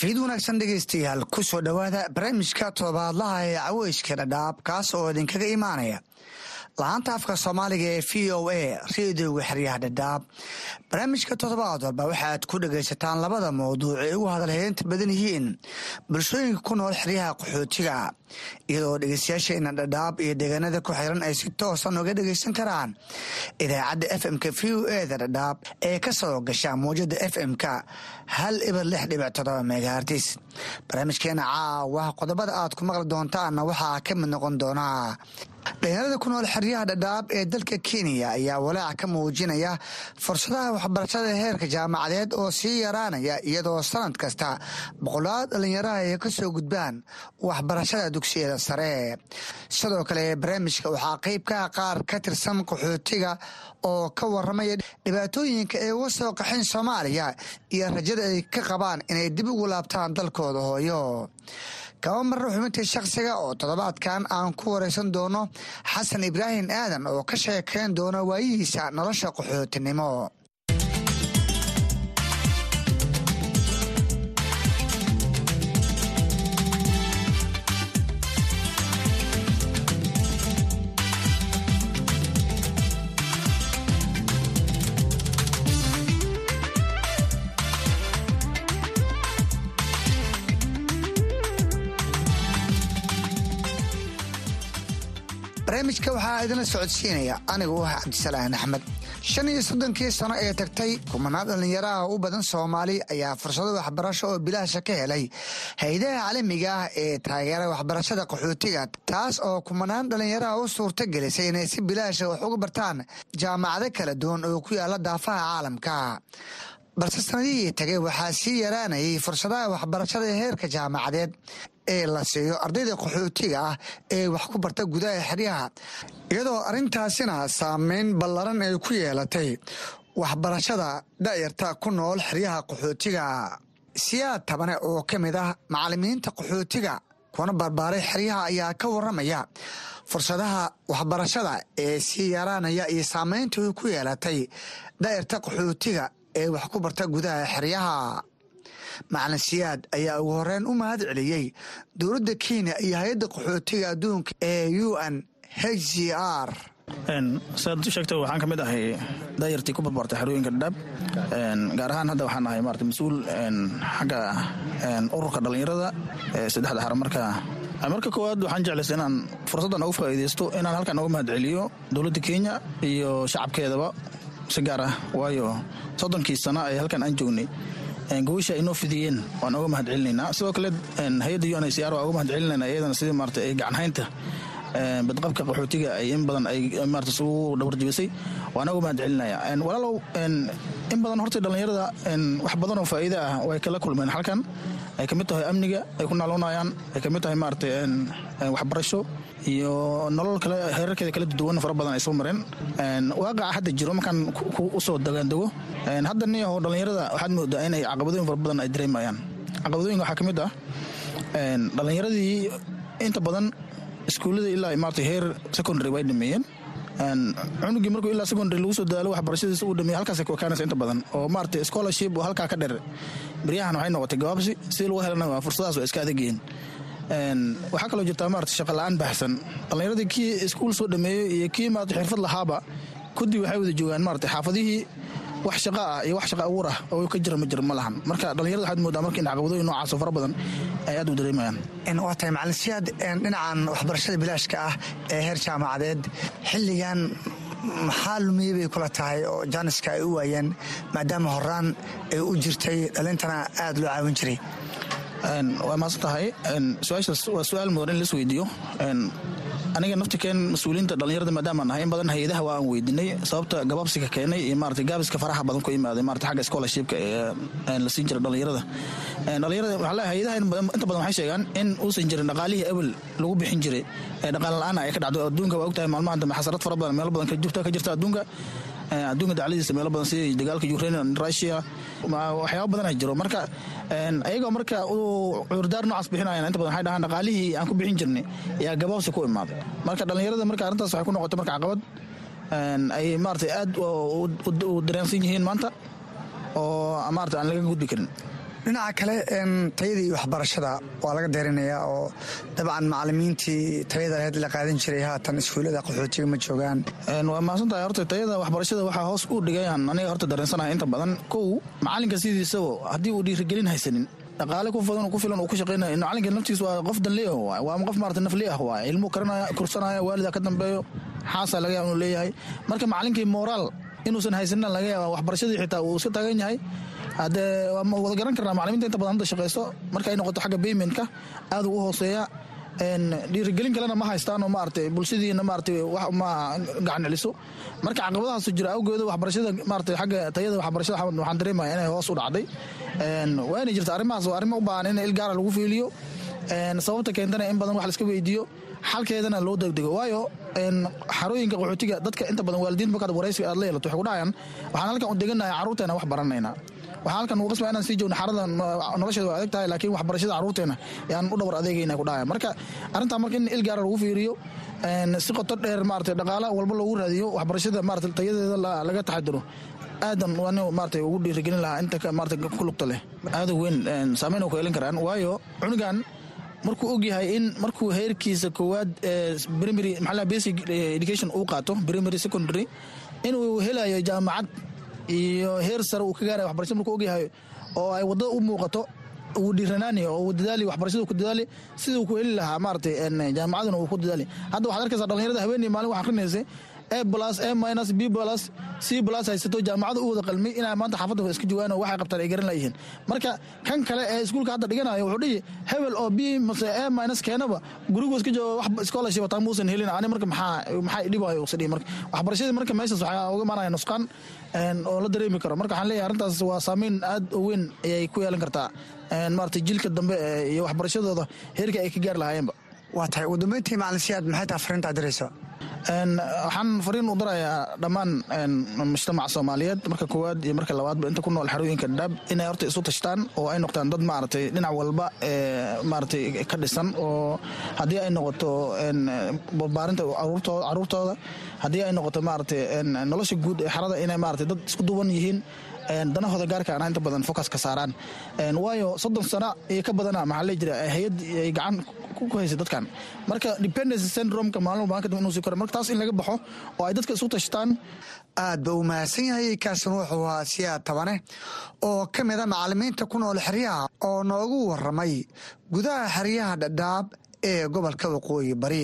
fiid wanaagsan dhegaystayaal ku soo dhowaada barnaamijka todobaadlaha ee caweyska dhadhaab kaas oo idinkaga imaanaya lahaanta afka soomaaliga ee v o a reediyoga xeryaha dhadhaab barnaamijka toddobaad walba waxaaad ku dhagaysataan labada mawduuc ee ugu hadalheynta badan yihiin. Bulshooyinka ku nool xeryaha qaxootiga iyadoo dhegeystayaasheena dhadhaab iyo deegaanada ku xiran ay si toosan uga dhagaysan karaan. Idaacadda f m-ka v o eda dhadhaab ee ka soo gasha muwjada f m-ka hal ibar lix dhibic todoba megahartis barnaamijkeena caawa qodobada aad ku maqli doontaanna waxaa ka mid noqon doonaa dhalinyarada ku nool xeryaha dhadhaab ee dalka kenya ayaa walaac ka muujinaya fursadaha waxbarashada heerka jaamacadeed oo sii yaraanaya iyadoo sanad kasta boqolaal dhalinyaraha ay ka soo gudbaan waxbarashada dugsiyada sare. Sidoo kale barnaamijka waxaa qeyb ka ah qaar ka tirsan qaxootiga oo ka waramaya dhibaatooyinka ay uga soo qaxeen soomaaliya iyo rajada ay ka qabaan inay dib ugu laabtaan dalkooda hooyo kaba marra xubintii shakhsiga oo toddobaadkan aan ku wareysan doono xasan ibraahim aadan oo ka sheekeyn doona waayihiisa nolosha qaxootinimo barnaamijka waxaa idinla socodsiinaya. Anigu ah cabdisalaan axmed. Shan iyo soddonkii sano ee tagtay kumanaan dhallinyaraha u badan soomaali ayaa fursado waxbarasho oo bilaasha ka helay hay'adaha caalamiga ah ee taageera waxbarashada qaxootiga taas oo kumanaan dhallinyaraha u suurta gelisay inay si bilaasha wax uga bartaan jaamacado kala duwan oo ku yaalla daafaha caalamka. Balse sanadihii tagay waxaa sii yaraanayay fursadaha waxbarashada ee heerka jaamacadeed ee la siiyo ardayda qaxootiga ah ee wax ku barta gudaha xeryaha. Iyadoo arrintaasina saameyn ballaran ay ku yeelatay waxbarashada da'yarta ku nool xeryaha qaxootiga. Siyaad tabane oo ka mid ah macallimiinta qaxootiga kuna barbaaray xeryaha ayaa ka waramaya fursadaha waxbarashada ee sii yaraanaya iyo saameynta ay ku yeelatay da'yarta qaxootiga ee wax ku barta gudaha xeryaha macalin siyaad ayaa ugu horeyn u mahad celiyey dowladda kenya iyo hay'adda qaxootiga adduunka ee u n h r. Siaad u sheegtay waxaan ka mid ahay daayartii ku barbaartay xerooyinka dhadhaab gaar ahaan hadda waxaan ahay marata mas'uul xagga ururka dhallinyarada saddexda xara marka koowaad waxaan jeclaysa inaan fursaddan ugu faa'iidaysto inaan halkan uga mahad celiyo dowladda kenya iyo shacabkeedaba si gaar ah waayo soddonkii sano ee halkan aan joognay gobasha ay noo fidiyeen waan oga mahad celinaynaa sidoo kale hay'adda u n h c r waan oga mahad celinayna iyadana sidii maarata ay gacanhaynta badqabka qaxootiga ay in badan ay maarata isugu dhawarjibisay waan oga mahad celinaya walaalow in badan horta dhallinyarada wax badan oo faa'iida ah way kala kulmeen. Halkan ay ka mid tahay amniga ay ku naaloonayaan ay ka tahay maarata waxbarasho iyo nolol kale heerarkeeda kala duwan fara badan ay soo mareen. Waaqaca hadda jiro markaan u soo dagaandego hadda nin oo dhallinyarada waxaad moodaa inay caqabadooyin fara badan ay dareemayaan. Caqabadooyinka waxaa ka mid ah dhallinyaradii inta badan iskuullada ilaa maarata heer secondary way dhameeyeen. Cunugii markuu ilaa secondary lagu soo dadaalo waxbarashadiisa uu dhameeyey halkaasay ku ekaanaysa inta badan. Oo maarata scholarship oo halkaa ka dheer beryahan waxay noqotay gabaabsi sidii lagu helana fursadahaas waa iska adagyihiin waxaa kaloo jirtaa maarata shaqa la'aan baxsan dhallinyaradii kii iskuul soo dhameeyey iyo kii maarata xirfad lahaaba kudib waxay wada joogaan maarata xaafadihii wax shaqa ah iyo wax shaqa abuur ah oo ka jira ma jiro ma lahan. Marka dhallinyarada waxaad moodaa marka in caqabadooyin noocaasoo fara badan ay aad u dareemayaan. Waa tahay macalin siyaad dhinacan waxbarashada bilaashka ah ee heer jaamacadeed xilligan maxaa lumiyey bay kula tahay oo jaaniska ay u waayeen maadaama horaan ay u jirtay dhalintana aad loo caawin jiray. Waa maasan tahay su'aashaas waa su'aal mudan in las weydiiyo aniga naftikeen mas'uuliyiinta dhallinyarada maadaama nahay in badan hay'adaha waa aan weydiinay sababta gabaabsiga keenay iyo maarata gaabiska faraha badan ku imaaday maarata xagga scholarshipka ee la siin jira dhallinyarada. Dhallinyarada waxaa leeyahay hay'adaha inta badan waxay sheegaan in uusan jirin dhaqaalihii ebel lagu bixin jiray ee dhaqaale la'aan ay ka dhacdo adduunka. Waa ogtahay maalmahan dambe xasarad fara badan meelo badan ka jirta adduunka. Adduunka dacladiisa meelo badan sida dagaalka ukraine russia waxyaaba badan ay jiro marka ayagoo marka cudurdaar noocaas bixinayan inta badan waxay dhahaan dhaqaalihii aan ku bixin jirnay ayaa gabaabsi ku imaaday marka dhallinyarada marka arrintaas waxay ku noqotay marka caqabad ay maarata aad u dareensan yihiin maanta oo maarata aan laga gudbi karin dhinaca kale tayadii waxbarashada waa laga deerinayaa oo dabcan macalimiintii tayada laheyd la qaadan jiray haatan iskuullada qaxootiga ma joogaan. Waa mahadsantahay. Horta tayada waxbarashada waxaa hoos u dhigayaan aniga horta dareensanahay inta badan. Kow macalinka sidiisao haddii uu dhiirigelin haysanin dhaqaale ku fadan ku filan uu ku shaqaynaya macalinka naftiis waa qof danleeh waay waa qof maarata nafli ah waay ilmu karanaya kursanaya waalida ka dambeeyo xaasa laga yaaba inuu leeyahay. Marka macalinkii moraal inuusan haysanina laga yaaba waxbarashadii xitaa uu iska taagan yahay haddee waa wada garan karnaa macalimiinta inta badan hadda shaqayso marka noqoto xagga baymentka aad u hooseeya dhiirigelin kalena ma haystaan oo maarata bulshadiina maarata ma gacan celiso marka caqabadahaasu jira awgeeda waxbarashada maarata xagga tayada waxbarashada waxaan dareemaya inay hoos u dhacday. Waa jirta arrimahaas waa arrimo u baahan in il gaara lagu fiiliyo. Sababta keentana in badan wax la iska weydiiyo xalkeedana loo degdego. Waayo xarooyinka qaxootiga dadka inta badan waalidiinta markaad waraysiga aad la yeelato waxay ku dhahayaan waxaan halkan u deganahay carruurteena wax baranaynaa waxaa halkan ugu qasbaa inaan sii joogno xarada nolosheeda waa adag tahay laakiin waxbarashada carruurteena yaan u dhawar adeegayna ku dhahaya marka arrintaa marka in il gaara lagu fiiriyo si qoto dheer maarata dhaqaala walba loogu raadiyo waxbarashada maarata tayadeeda laga taxadiro aadan waan maarata ugu dhiirigelin lahaa inta maarata ku lugta leh. Aada weyn saameyn ku yeelan karaan. Waayo cunugan markuu ogyahay in markuu heerkiisa koowaad primary basic education uu qaato primary secondary inuu helayo jaamacad iyo heer sare uu ka gaaraya waxbarashada markuu ogyahay oo ay waddada u muuqato uu dhiiranaani oo uu dadaali waxbarashada ku dadaali siduu ku heli lahaa maaragtay jaamacaduna uu ku dadaali. Hadda waxaad arkaysaa dhalinyarada haweeney maalin wax akrinaysay a plus a minus b plus c plus haysato jaamacada u wada qalmay inay maanta xaafadda iska joogaan oo waxay qabtaan ay garan layihiin marka kan kale ee iskuulka hadda dhiganayo wuxuu dhihi hebel oo b mase a minus keenaba gurigu iska joogo wax scholarship taa muusan helin ani marka maxaa maxaa dhibayo usa marka waxbarashadii marka meeshaas waxaa uga imaanaya nusqaan oo la dareemi karo. Marka waxaan leeyahay arrintaas waa saameyn aad u weyn ayay ku yeelan kartaa. Maarata jilka dambe iyo waxbarashadooda heerka ay ka gaari lahaayeenba waa tahay. Ugu dambeyntii macalisiyaad maxay tahay fariintaa diraysa waxaan fariin u darayaa dhammaan mujtamaca soomaaliyeed. Marka koowaad iyo marka labaadba inta ku nool xarooyinka dhadhaab inay horta isu tashtaan oo ay noqdaan dad maaragtay dhinac walba maaragtay ka dhisan oo haddii ay noqoto barbaarinta caruurtooda haddii ay noqoto maaragtay nolosha guud ee xarada inay maaragtay dad isku duwan yihiin danahooda gaarka ana inta badan focus ka saaraan. Waayo soddon sano iyo ka badana maxaa lee jira hay'ad ay gacan ku haysay dadkan. Marka dependency syndromeka maalin walba kadib inuu sii koro. Marka taas in laga baxo oo ay dadka isu tashtaan. Aad ba uu mahadsan yahay kaasina wuxuu ahaa siyaad tabane oo ka mida macalimiinta ku nool xeryaha oo noogu waramay gudaha xeryaha dhadhaab ee gobolka waqooyi bari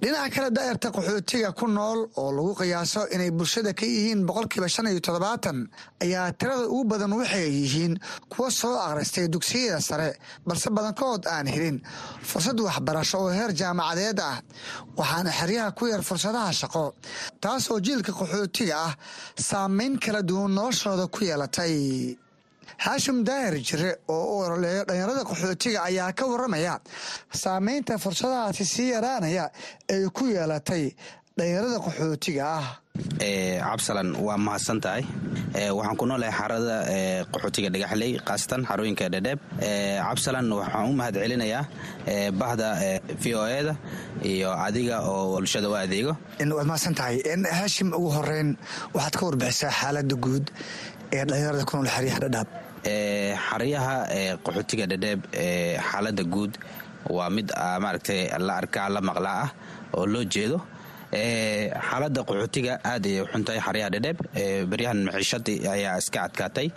dhinaca kale daa'irta qaxootiga ku nool oo lagu qiyaaso inay bulshada ka yihiin boqolkiiba shan iyo toddobaatan ayaa tirada ugu badan waxay yihiin kuwa soo akhristay dugsiyada sare balse badankood aan helin fursad waxbarasho oo heer jaamacadeed ah. Waxaana xeryaha ku yar fursadaha shaqo taas oo jiilka qaxootiga ah saameyn kala duwan noloshooda ku yeelatay xaashim daahir jire oo u ololeeyo dhalinyarada qaxootiga ayaa ka waramaya saameynta fursadahaasi sii yaraanaya ay ku yeelatay dhalinyarada qaxootiga ah. Cabsalan waa mahadsan tahay. Waxaan ku noolahay xarada qaxootiga dhagaxley khaasatan xarooyinka dhedheeb cabsalan waxaan u mahad celinayaa bahda v o eda iyo adiga oo bulshada u adeego. Waad mahadsan tahay. Haashim ugu horeyn waxaad ka warbixisaa xaalada guud ee dhalinyarada ku nool xeryaha dhadhaab xaryaha qaxootiga dhedheeb xaalada guud waa mid maaragtay la arkaa la maqlaa ah oo loo jeedo. Xaalada qaxootiga aad ayay xuntahay xaryaha dhedheeb beryahan maciishadii ayaa iska adkaatay.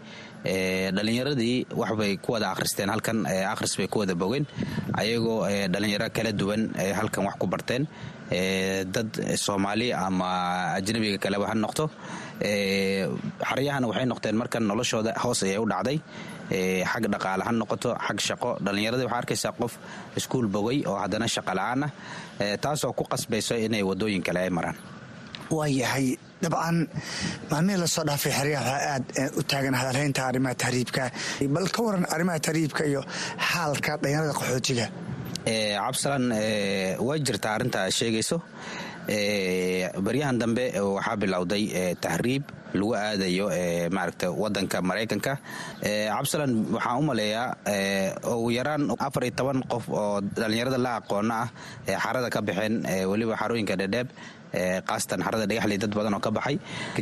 Dhalinyaradii waxbay ku wada akhristeen halkan akhris bay ku wada bogeen ayagoo dhalinyaro kala duwan ay halkan wax ku barteen. Dad soomaali ama ajnabiga kaleba ha noqto xaryahana waxay noqdeen markan noloshooda hoos ayay u dhacday. Xag dhaqaale ha noqoto xag shaqo. Dhallinyaradii waxaa arkaysaa qof iskuul bogay oo haddana shaqa la'aan ah taasoo ku qasbayso inay waddooyin kale ay maraan. Waayahay dabcan maalmihii la soo dhaafay xeryaha waxaa aad u taagan hadalhaynta arrimaha tahriibka bal ka waran arrimaha tahriibka iyo xaalka dhalinyarada qaxootiga. Cabsalan way jirtaa arrintaa sheegayso. Baryahan dambe waxaa bilowday tahriib lagu aadayo maaragta wadanka maraykanka cabsalan waxaan u maleeyaa ugu yaraan afar iyo toban qof oo dhallinyarada la aqoona ah ee xarada ka baxeen weliba xarooyinka dhedheeb kaasatan xarada dhagaxley dad badan oo ka baxay.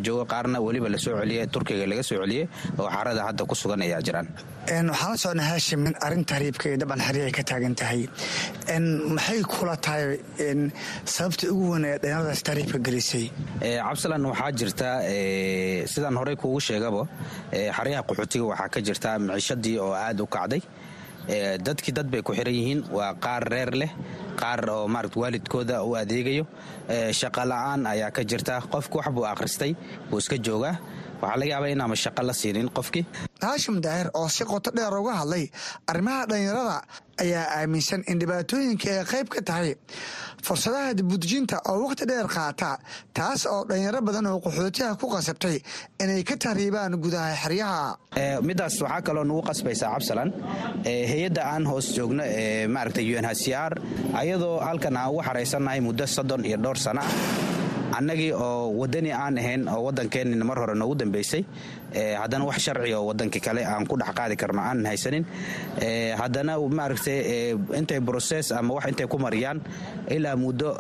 Joogo qaarna weliba la soo celiyey turkiga laga soo celiyey oo xarada hadda ku sugan ayaa jiraan. Waxaan la socnaa haashim in arrin tahriibka iyo dabcan xerya ay ka taagan tahay. Maxay kula tahay sababta ugu weyn ee dhalinyaradaas tahriibka gelisay? Cabsalan waxaa jirta sidaan horey kuugu sheegaba xaryaha qaxootiga waxaa ka jirta miciishadii oo aad u kacday dadkii dad bay ku xiran yihiin. Waa qaar reer leh qaar oo marat waalidkooda u adeegayo. Shaqa la'aan ayaa ka jirta. Qofki wax buu akhristay buu iska joogaa waxaa laga yaabaa inaama shaqo la siinin qofkii. Haashim daahir oo si qoto dheer uga hadlay arrimaha dhallinyarada ayaa aaminsan in dhibaatooyinka ay qayb ka tahay fursadaha dibudejinta oo wakhti dheer qaata taas oo dhalinyaro badan oo qaxootiha ku qasabtay inay ka tahriibaan gudaha xeryaha. Midaas waxaa kaloo nugu qasbaysaa cabsalan hay'adda aan hoos joogno ee maaragta u n h c r ayadoo halkan aan ugu xaraysannahay muddo soddon iyo dhowr sana annagii oo wadani aan ahayn oo waddankeenina mar hore noogu dambaysay haddana wax sharci oo waddankii kale aan ku dhex qaadi karno aanan haysanin. Haddana maaragtay intay broses ama wax intay ku mariyaan ilaa muddo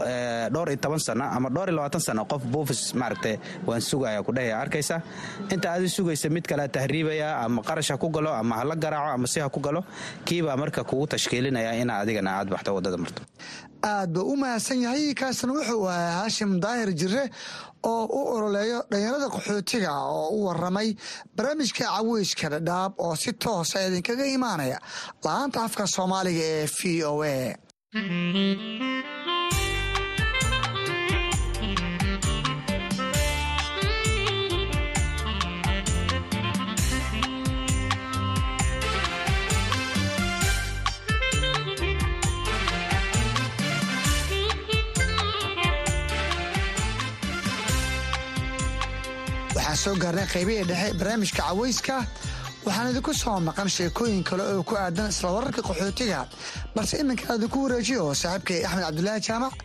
dhowr iyo toban sano ama dhowr iyo labaatan sano qof buufis maaragtay waan sugaya kudhehaya arkaysa inta aadi sugaysa mid kale tahriibaya ama qarash ha ku galo ama hala garaaco ama si ha ku galo kiibaa marka kugu tashkiilinaya ina adigana aad baxto waddada marto. Aad ba u mahadsan yahay kaasna wuxuu ahaa haashim daahir jire oo u ololeeyo dhalinyarada qaxootiga oo u waramay barnaamijka caweyska dhadhaab oo si toosa idinkaga imaanaya. La'aanta afka soomaaliga ee v o a soo gaarnay qaybihii dhexe barnaamijka caweyska waxaan idinku soo maqan sheekooyin kale oo ku aadan isla wararka qaxootiga. Balse iminka idinku wareejiyo saaxiibkay axmed cabdulaahi jaamac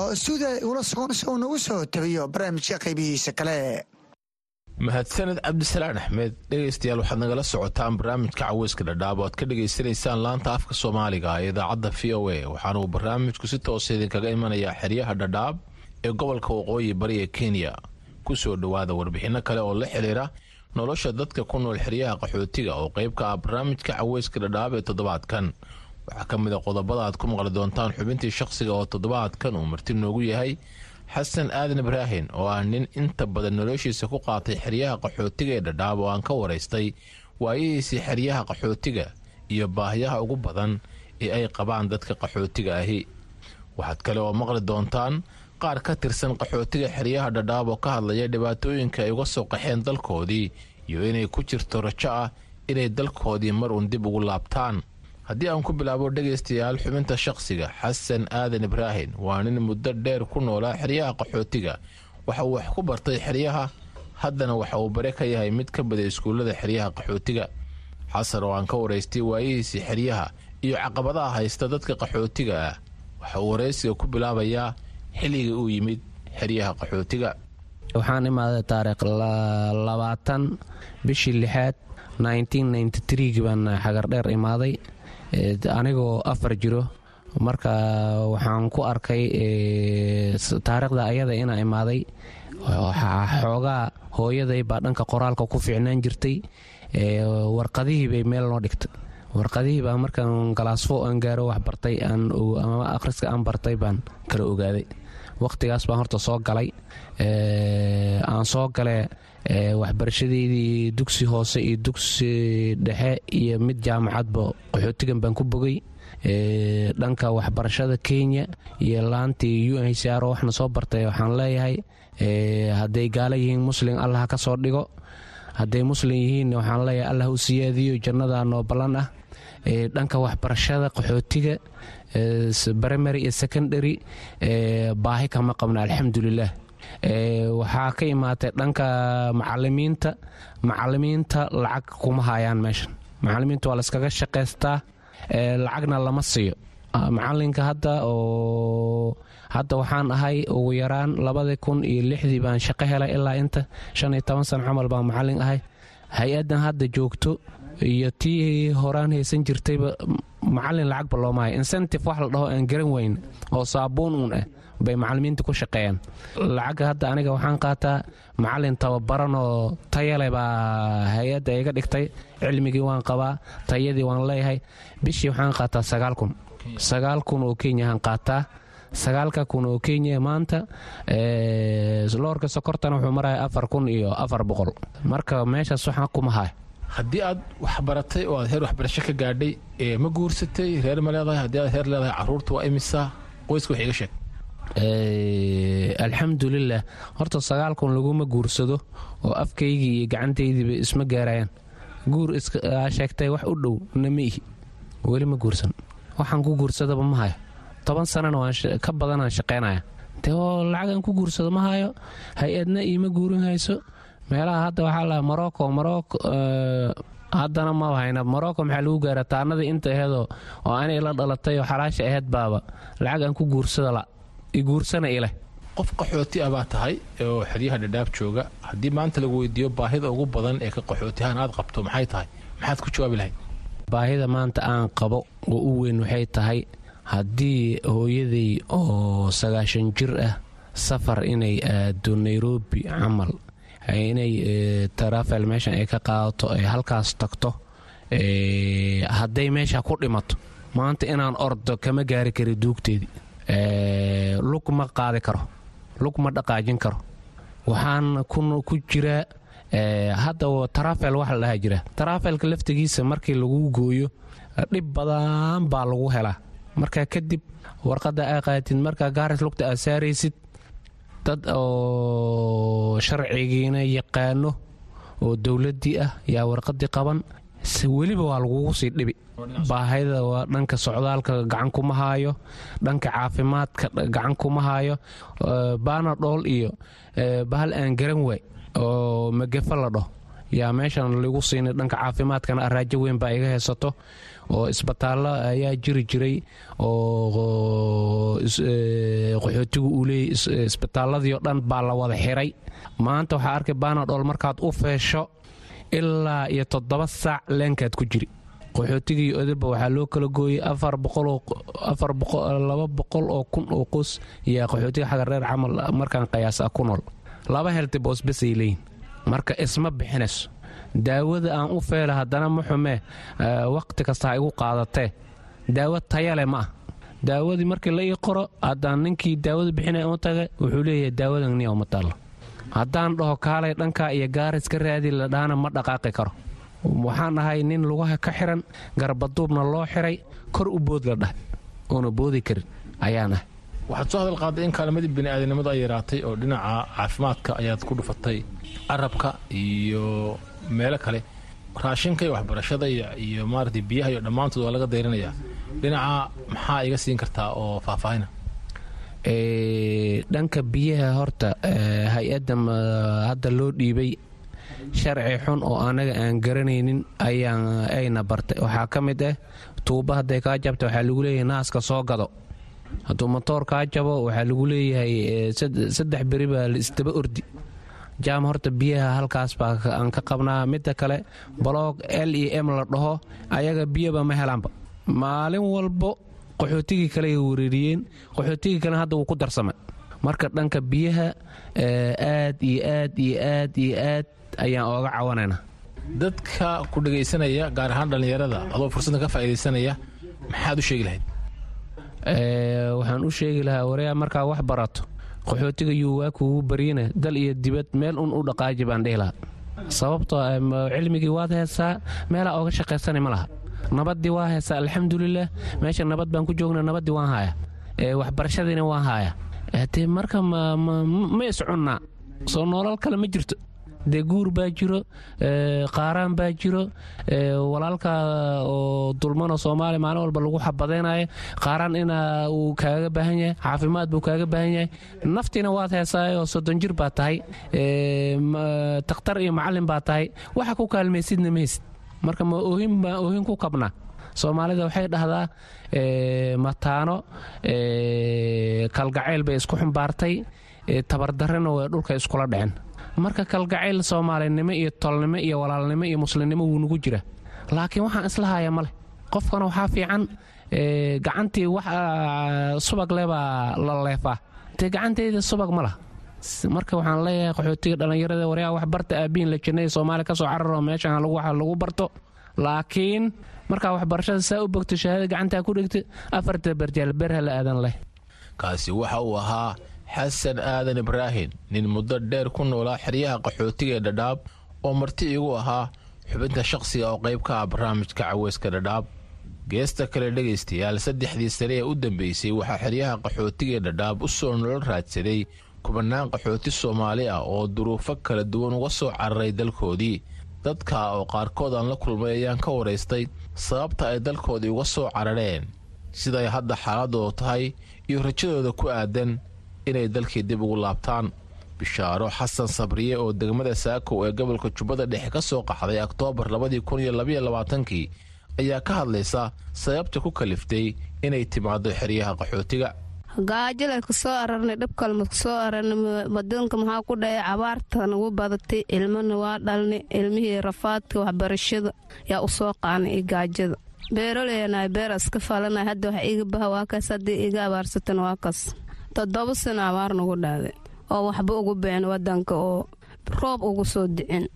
oo istuudiya igula sugan si uu nagu soo tabiyo barnaamijka qaybihiisa kale. Mahadsaned cabdisalaan axmed dhegaystayaal waxaad nagala socotaan barnaamijka caweyska dhadhaab oo aad ka dhegaysanaysaan laanta afka soomaaliga idaacadda v o a. Waxaana uu barnaamijku si toosa idinkaga imanayaa xeryaha dhadhaab ee gobolka waqooyi bari ee kenya ku soo dhowaada warbixinno kale oo la xiriira nolosha dadka ku nool xeryaha qaxootiga oo qayb ka ah barnaamijka caweyska dhadhaab ee toddobaadkan. Waxaa ka mid a qodobada aad ku maqli doontaan xubintii shaqsiga oo toddobaadkan uu marti noogu yahay xasan aadan ibraahin oo ah nin inta badan noloshiisa ku qaatay xeryaha qaxootiga ee dhadhaab oo aan ka waraystay waayihiisii xeryaha qaxootiga iyo baahiyaha ugu badan ee ay qabaan dadka qaxootiga ahi. Waxaad kale oo maqli doontaan qaar ka tirsan qaxootiga xeryaha dhadhaab oo ka hadlaya dhibaatooyinka ay uga soo qaxeen dalkoodii iyo inay ku jirto rajo ah inay dalkoodii mar uun dib ugu laabtaan. Haddii aan ku bilaabo dhegaystayaal xubinta shaqsiga xasan aadan ibraahin waa nin muddo dheer ku noolaa xeryaha qaxootiga. Waxa uu wax ku bartay xeryaha haddana waxa uu bare ka yahay mid ka mida iskuullada xeryaha qaxootiga. Xasan oo aan ka waraystay waayihiisii xeryaha iyo caqabadaha haysta dadka qaxootiga ah waxa uu waraysiga ku bilaabayaa xilliga uu yimid xeryaha qaxootiga. Waxaan imaaday taariikh labaatan bishii lixaad gii baan xagardheer imaaday. Anigoo afar jiro. Marka waxaan ku arkay taariikhda ayada inaa imaaday. Xoogaa hooyaday baa dhanka qoraalka ku fiicnaan jirtay. Warqadihii bay meel noo dhigtay. Warqadihii baa markaan galaasfo aan gaaro wax bartay ama akhriska aan bartay baan kala ogaaday wakhtigaas baan horta soo galay. Aan soo galee waxbarashadeydii dugsi hoose iyo dugsi dhexe iyo mid jaamacadba qaxootigan baan ku bogay. Dhanka waxbarashada kenya iyo laantii u n h r waxna soo bartay waxaan leeyahay hadday gaalo yihiin muslim allah ka soo dhigo. Hadday muslim yihiin waxaan leeyahay allah u siyaadiyo jannada noo ballan ah. Dhanka waxbarashada qaxootiga primary iyo secondary baahi kama qabna alxamdulilah waxaa ka imaatay dhanka macalimiinta macalimiinta lacag kuma hayaan meeshan. Macalimiinta waa layskaga shaqaystaa lacagna lama siiyo. Macalinka hadda oo hadda waxaan ahay ugu yaraan labadii kun iyo lixdii baan shaqo helay ilaa inta shan iyo toban sana camal baan macalin ahay. Hay'addan hadda joogto iyo tii horaan haysan jirtayba macalin lacagba loomahaya incentive wax la dhaho aan garan weyn oo saabuun uun ah bay macalimiinta ku shaqeeyaan. Lacagga hadda aniga waxaan qaataa macalin tababaran oo tayale baa hay'adda iga dhigtay cilmigii waan qabaa tayadii waan leeyahay. Bishii waxaan qaataa sagaal kun. Sagaal kun oo kenyahaan qaataa. Sagaalka kun oo kenya maanta loorka sokortana wuxuu maraya afar kun iyo afar boqol. Marka meeshaas waxaan kuma haya haddii aad wax baratay oo aad heer waxbarasho ka gaadhay ma guursatay reer ma leedahay haddii aad heer leedahay carruurta waa imisa qoyska wax iga sheeg. Alxamdulilah horta sagaal kun laguma guursado oo afkaygii iyo gacantaydiiba isma gaarayaan. Guur sheegtay wax u dhow nama ihi. Weli ma guursan. Waxaan ku guursadaba ma hayo. Toban sanana ka badanaan shaqaynaya de oo lacagaan ku guursado ma hayo? Hay'adna iima guurin hayso meelaha hadda waxaa laha morocco morocco haddana ma hayna morocco maxaa lagu gaara taanadii inta aheedoo oo anay la dhalatay oo xalaasha aheyd baaba. Lacag aan ku guursada la iguursana ileh qof qaxooti ah baa tahay oo xeryaha dhadhaab jooga. Haddii maanta lagu weydiiyo baahida ugu badan ee ka qaxootihaan aad qabto maxay tahay? Maxaad ku jawaabi lahayd baahida maanta aan qabo oo u weyn waxay tahay haddii hooyaday oo sagaashan jir ah safar inay aado nairobi camal inay tarafel meeshan ay ka qaadato ay halkaas tagto hadday meesha ku dhimato maanta inaan ordo kama gaari kari duugteedii lug ma qaadi karo lug ma dhaqaajin karo. Waxaan ku jiraa hadda tarafel wax la dhaha jira tarafelka laftigiisa markii lagu gooyo dhib badan baa lagu helaa. Markaa kadib warqadda aa qaatid markaa gaaris lugta aad saaraysid dad oo sharcigiina yaqaano oo dowladdii ah yaa warqadii qaban weliba waa lagugu sii dhibi. Baahida waa dhanka socdaalka gacan kuma haayo dhanka caafimaadka gacan kuma haayo baanadhool iyo bahal aan garan waay oo magafa la dhaho yaa meeshan lagu siinay dhanka caafimaadkana araajo weyn baa iga haysato oo isbitaallo ayaa jiri jiray oo qaxootigu uu leeyay isbitaalladii oo dhan baa la wada xiray. Maanta waxaa arkay baanadhool markaad u feesho ilaa iyo toddoba saac leenkaad ku jiri. Qaxootigii odilba waxaa loo kala gooyey laba boqol oo kun oo qos yaa qaxootiga xaga reer camal markaan qiyaas ah ku nool. Laba helti boosbasay leeyihiin marka isma bixinayso daawada aan u feela haddana ma xumee wakhti kasta ha igu qaadatee daawo tayale ma ah daawadii markii la ii qoro haddaan ninkii daawada bixinaya u taga wuxuu leeyahay daawadan uma taallo haddaan dhaho kaalay dhankaa iyo gaaris ka raadi la dhahana ma dhaqaaqi karo. Waxaan ahay nin lugaha ka xiran garbaduubna loo xiray kor u bood la dhahay oona boodi karin ayaan ahay. Waxaad soo hadal qaaday in kaalmadii bini'aadanimadu ay yaraatay oo dhinaca caafimaadka ayaad ku dhufatay arabka iyo meelo kale raashinka iyo waxbarashada iyo maarata biyaha iyo dhammaantood waa laga dayrinayaa. Dhinaca maxaa iga siin kartaa oo faahfaahina? Dhanka biyaha horta hay'adda hadda loo dhiibay sharci xun oo anaga aan garanaynin ayna bartay. Waxaa ka mid ah tuuba hadday kaa jabta waxaa lagu leeyahay naaska soo gado. Hadduu motoor kaa jabo waxaa lagu leeyahay saddex beri baa la isdaba ordi jaam horta biyaha halkaas baa aan ka qabnaa. Midda kale baloog l e m la dhaho ayaga biyaba ma helaanba. Maalin walbo qaxootigii kale ay wereeriyeen qaxootigii kale hadda wuu ku darsamay. Marka dhanka biyaha aad iyo aad iyo aad iyo aad ayaan ooga cawanaynaa. Dadka ku dhegaysanaya gaar ahaan dhallinyarada adoo fursadda ka faa'iidaysanaya maxaad u sheegi lahayd? Waxaan u sheegi lahaa wareya markaa wax barato qaxootiga yuu waa kuugu baryina dal iyo dibad meel un u dhaqaaji baan dhihi lahaa. Sababtoo cilmigii waad heesaa meelaa ooga shaqaysana ma laha. Nabaddii waa haysa alxamdulilah meesha nabad baan ku joogna nabaddii waan haya waxbarashadiina waan haya dee marka ma iscunnaa soo noolal kale ma jirto dee guur baa jiro qaaraan baa jiro walaalka oo dulmanoo soomaaliya maalin walba lagu xabadaynayo qaaraan ina uu kaaga baahan yahay caafimaad buu kaaga baahan yahay. Naftiina waad heesaay oo soddon jir baa tahay takhtar iyo macallin baa tahay. Waxa ku kaalmaysidna maysid marka ma oohin baa oohin ku kabna. Soomaalida waxay dhahdaa mataano kalgacayl bay isku xumbaartay. Tabardarrena way dhulka iskula dhaceen marka kalgacayl soomaalinimo iyo tolnimo iyo walaalnimo iyo muslimnimo wuu nugu jira. Laakiin waxaan islahaya maleh qofkana waxaa fiican gacantii wax subag leh baa la leefaa. Dee gacanteyda subag ma lah marka waxaan leeyahay qaxootiga dhallinyarada waryaa wax barta aabiin la jannay soomaaliya ka soo cararo meeshan waxa lagu barto. Laakiin markaa waxbarashada saa u bogto shahaada gacantaa ku dhigta afarta barjaal berha la aadan leh. Kaasi waxa uu ahaa xasan aadan ibraahin nin muddo dheer ku noolaa xeryaha qaxootiga ee dhadhaab oo marti igu ahaa xubinta shaqsiga oo qayb ka ah barnaamijka caweyska dhadhaab geesta kale dhegaystayaal saddexdii sane ee u dambeysay waxaa xeryaha qaxootiga ee dhadhaab u soo nolol raadsaday kubanaan qaxooti soomaali ah oo duruufo kala duwan uga soo cararay dalkoodii. Dadka oo qaarkood aan la kulmay ayaan ka waraystay sababta ay dalkoodii uga soo carareen. Siday hadda xaaladoodu tahay iyo rajadooda ku aadan inay dalkii dib ugu laabtaan. Bishaaro xasan sabriye oo degmada saakow ee gobolka jubbada dhexe ka soo qaxday oktoobar labaatankii ayaa ka hadlaysa sababta ku kaliftay inay timaado xeryaha qaxootiga. Gaajala ku soo ararnay dhibkalma ku soo ararnay wadanka maxaa ku dhacay cabaarta nagu badatay ilmana waa dhalnay ilmihii rafaadka waxbarashada yaa u soo qaanay iyo gaajada. Beeroleyanahay beer iska falanay hadda wax iga baha waa kaas haddii iga abaarsatan waa kaas toddoba sano abaar nagu dhaaday oo waxba ugu bixin wadanka oo roob ugu soo dicin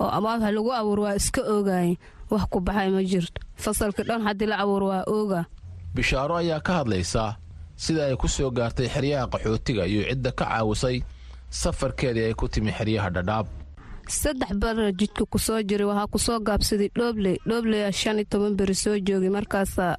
oo abaar wax lagu abuur waa iska oogayin wax ku baxay ma jirto fasalka dhan haddii la abuur waa ooga. Bishaaro ayaa ka hadlaysa sida ay ku soo gaartay xeryaha qaxootiga iyo cidda ka caawisay safarkeedii ay ku timi xeryaha dhadhaab. Saddex bara jidka ku soo jiray waxaa ku soo gaabsaday dhoobley dhoobleya shan iyo toban beri soo joogay markaasaa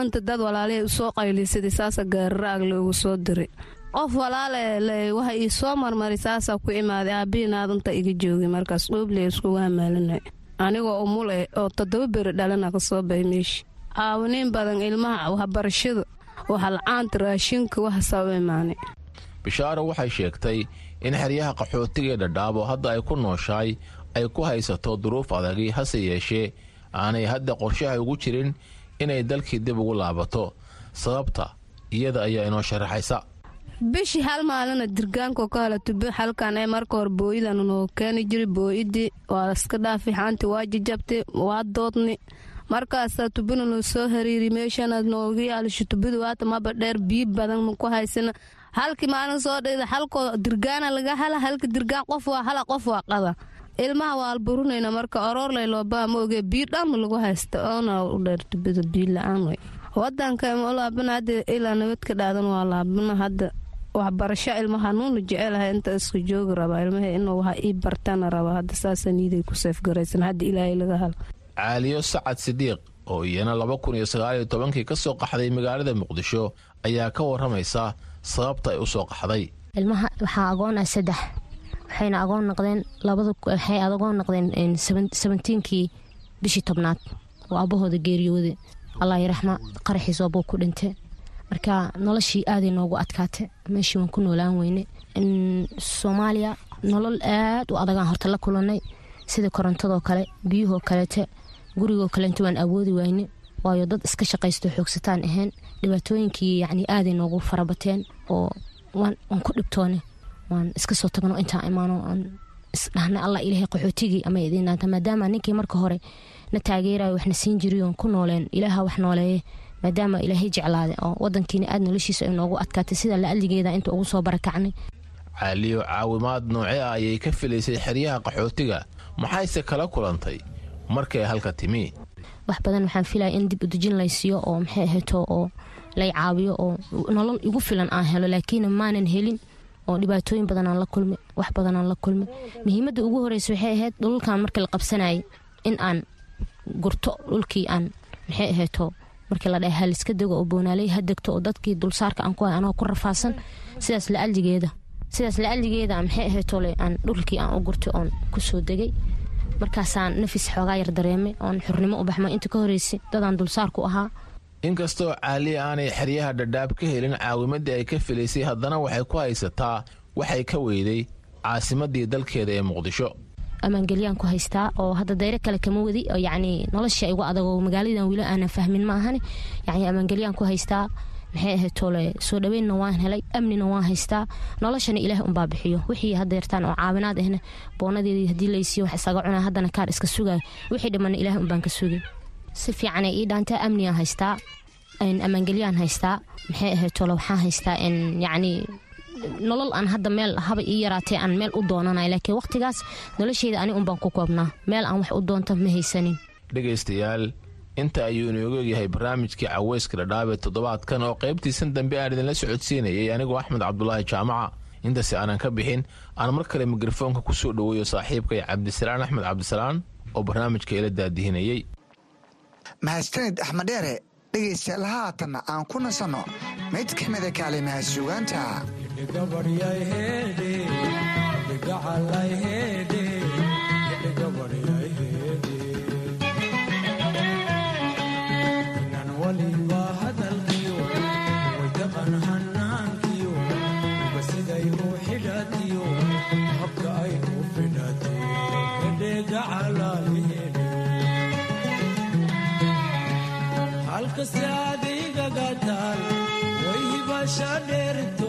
inta dad walaalihay u soo qaylisaday saasa gaararaag loogu soo diray. Qof walaale waxa ii soo marmaray saasaa ku imaaday aabbiinaadanta iga joogay markaas dhoobley iskugu hamaalinay anigoo umule oo toddoba beri dhalana ka soo bay meesha caawiniin badan ilmaha waxbarashada waxala-aanta raashinka waxasaa u imaanay. Bishaaro waxay sheegtay in xeryaha qaxootigaee dhadhaab oo hadda ay ku nooshahay ay ku haysato duruuf adagi hase yeeshee aanay hadda qorshaha ugu jirin inay dalkii dib ugu laabato. Sababta iyada ayaa inoo sharaxaysa bishii hal maalina dirgaanko ka hala tubi halkan ee marka hore booyidan noo keeni jiri booyidii waa iska dhaafi xaanti waa jajabtay waa doodni. Markaasaa tubina noo soo hariiri meeshanaad nooga yaalisho tubida waata maba dheer biyo badan maku haysana halkii maalin soo dhida halkoo dirgaana laga hala halka dirgaan qof waa hala qof waa qada ilmaha waa alburunayna marka oroorlay loobaa ma oge biyo dhanma lagu haysta oona u dheer tubida biyo la'aan way. Wadanka ma laabana hadda ilaa nabadka dhaadan waa laabana hadda waxbarasho ilmaha nuuna jecelahay inta isku joogi rabaa. Ilmaha inuu waxa ii bartana rabaa hadda saasa niiday ku seefgaraysan hadda ilaahay laga halo caaliyo sacad sidiiq oo iyana laba kun iyo sagaaliyo tobankii ka soo qaxday magaalada muqdisho ayaa ka waramaysa sababta ay u soo qaxday. Ilmaha waxaa agoon ah saddex waxayna agoon noqdeen waxay agoon noqdeen sabentiinkii bishii tobnaad. Oo aabahooda geeriyooday allah yaraxma qaraxiis oobuu ku dhintay. Marka noloshii aaday noogu adkaatay. Meeshii waan ku noolaan weyne. Soomaaliya nolol aad u adagaan horta la kulanay sida korontadoo kale biyuhoo kaleete gurigoo kaleente waan awoodi wayne waayo dad iska shaqaysto xoogsataan ahayn. Dhibaatooyinkii yacni aaday noogu farabateen oo waan ku dhibtoone waan iska soo tagno intaan imaano aan isdhahna allah ilaahay qaxootigii ama idiinaanta maadaama ninkii marka hore na taageerayo waxna siin jiriyoon ku nooleen ilaaha wax nooleeye maadaama ilaahay jeclaade oo wadankiina aad noloshiisa ay noogu adkaatay sida la adligeeda inta ugu soo barakacnay caaliyo caawimaad noocee ah ayay ka filaysay xeryaha qaxootiga? Maxayse kala kulantay? Markay halka timi. Wax badan waxaan filaya in dib udejin laysiiyo oo maxay ahayto oo lay caawiyo oo nolol igu filan aan helo laakiin maanan helin oo dhibaatooyin badanaan la kulmay wax badanaan la kulmay muhiimadda ugu horeysa waxay ahayd dhulkan markii la qabsanayay in aan gurto dhulkii aan maxay ahayto markii la dhaha haliska dego oo boonaaley ha degto oo dadkii dulsaarka aan ku hay anoo ku rafaasan sidaas lacalligeeda sidaas lacalligeeda maxay ahaydole aan dhulkii aan u gurtay oon ku soo degay. Markaasaan nafis xoogaa yar dareemay oon xurnimo u inta ka horeysay dadaan dulsaarku ahaa inkastoo caaliya aanay xeryaha dhadhaab ka helin caawimadii ay ka filaysay haddana waxay ku haysataa waxay ka weyday caasimadii dalkeeda ee muqdisho. Ammaangelyaan ku haystaa oo hadda dayro kale kama wadi yacni nolosha igu adag oo magaaladan weli aanan fahmin ma ahani. Yacni ammaangelyaan ku haystaa maxay ahayd soo dhaweynna waan helay amnina waan haystaa noloshana ilaah unbaa bixiyo. Wixii hadda yartaan oo caawinaad ahna boonadeedii haddii laysiiyo wax isaga cunaa haddana kaar iska sugayo wixii dhamana ilaah unbaan ka sugay si fiicanay ii dhaantaa amnigaan haystaa ammaangelyaan haystaa. Maxay ahayd toole waxaan haystaa yacni nolol aan hadda meel haba ii yaraatee aan meel u doonanay laakiin wakhtigaas nolosheyda ani unbaan ku koobnaa. Meel aan wax u doonto ma haysanin. Dhegaystayaal inta ayuu inoogu egyahay barnaamijkii caweyska dhadhaabee toddobaadkan oo qaybtiisan dambe aan idinla socodsiinayay anigoo axmed cabdulaahi jaamaca. Intaasi aanan ka bixin aan mar kale mikrofoonka ku soo dhoweeyo saaxiibkay cabdisalaan axmed cabdisalaan oo barnaamijka ila daadihinayey mahadsanid axmed dheere dhegaystayaal haatanna aan ku nasanno mid ka mida kaalimaha suugaanta shader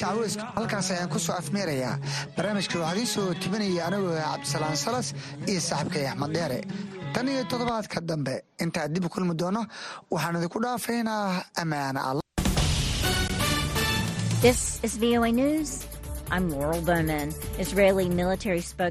caweyska halkaas ayaan ku soo afmeerayaa barnaamijka waxaa idiin soo tibinaya anigoo cabdisalaan salas iyo saaxiibkay axmed dheere tan iyo toddobaadka dambe intaa dib kulmi doono waxaan idinku dhaafaynaa ammaane alla This is VOA News. I'm Laurel Bowman. Israeli military spokesman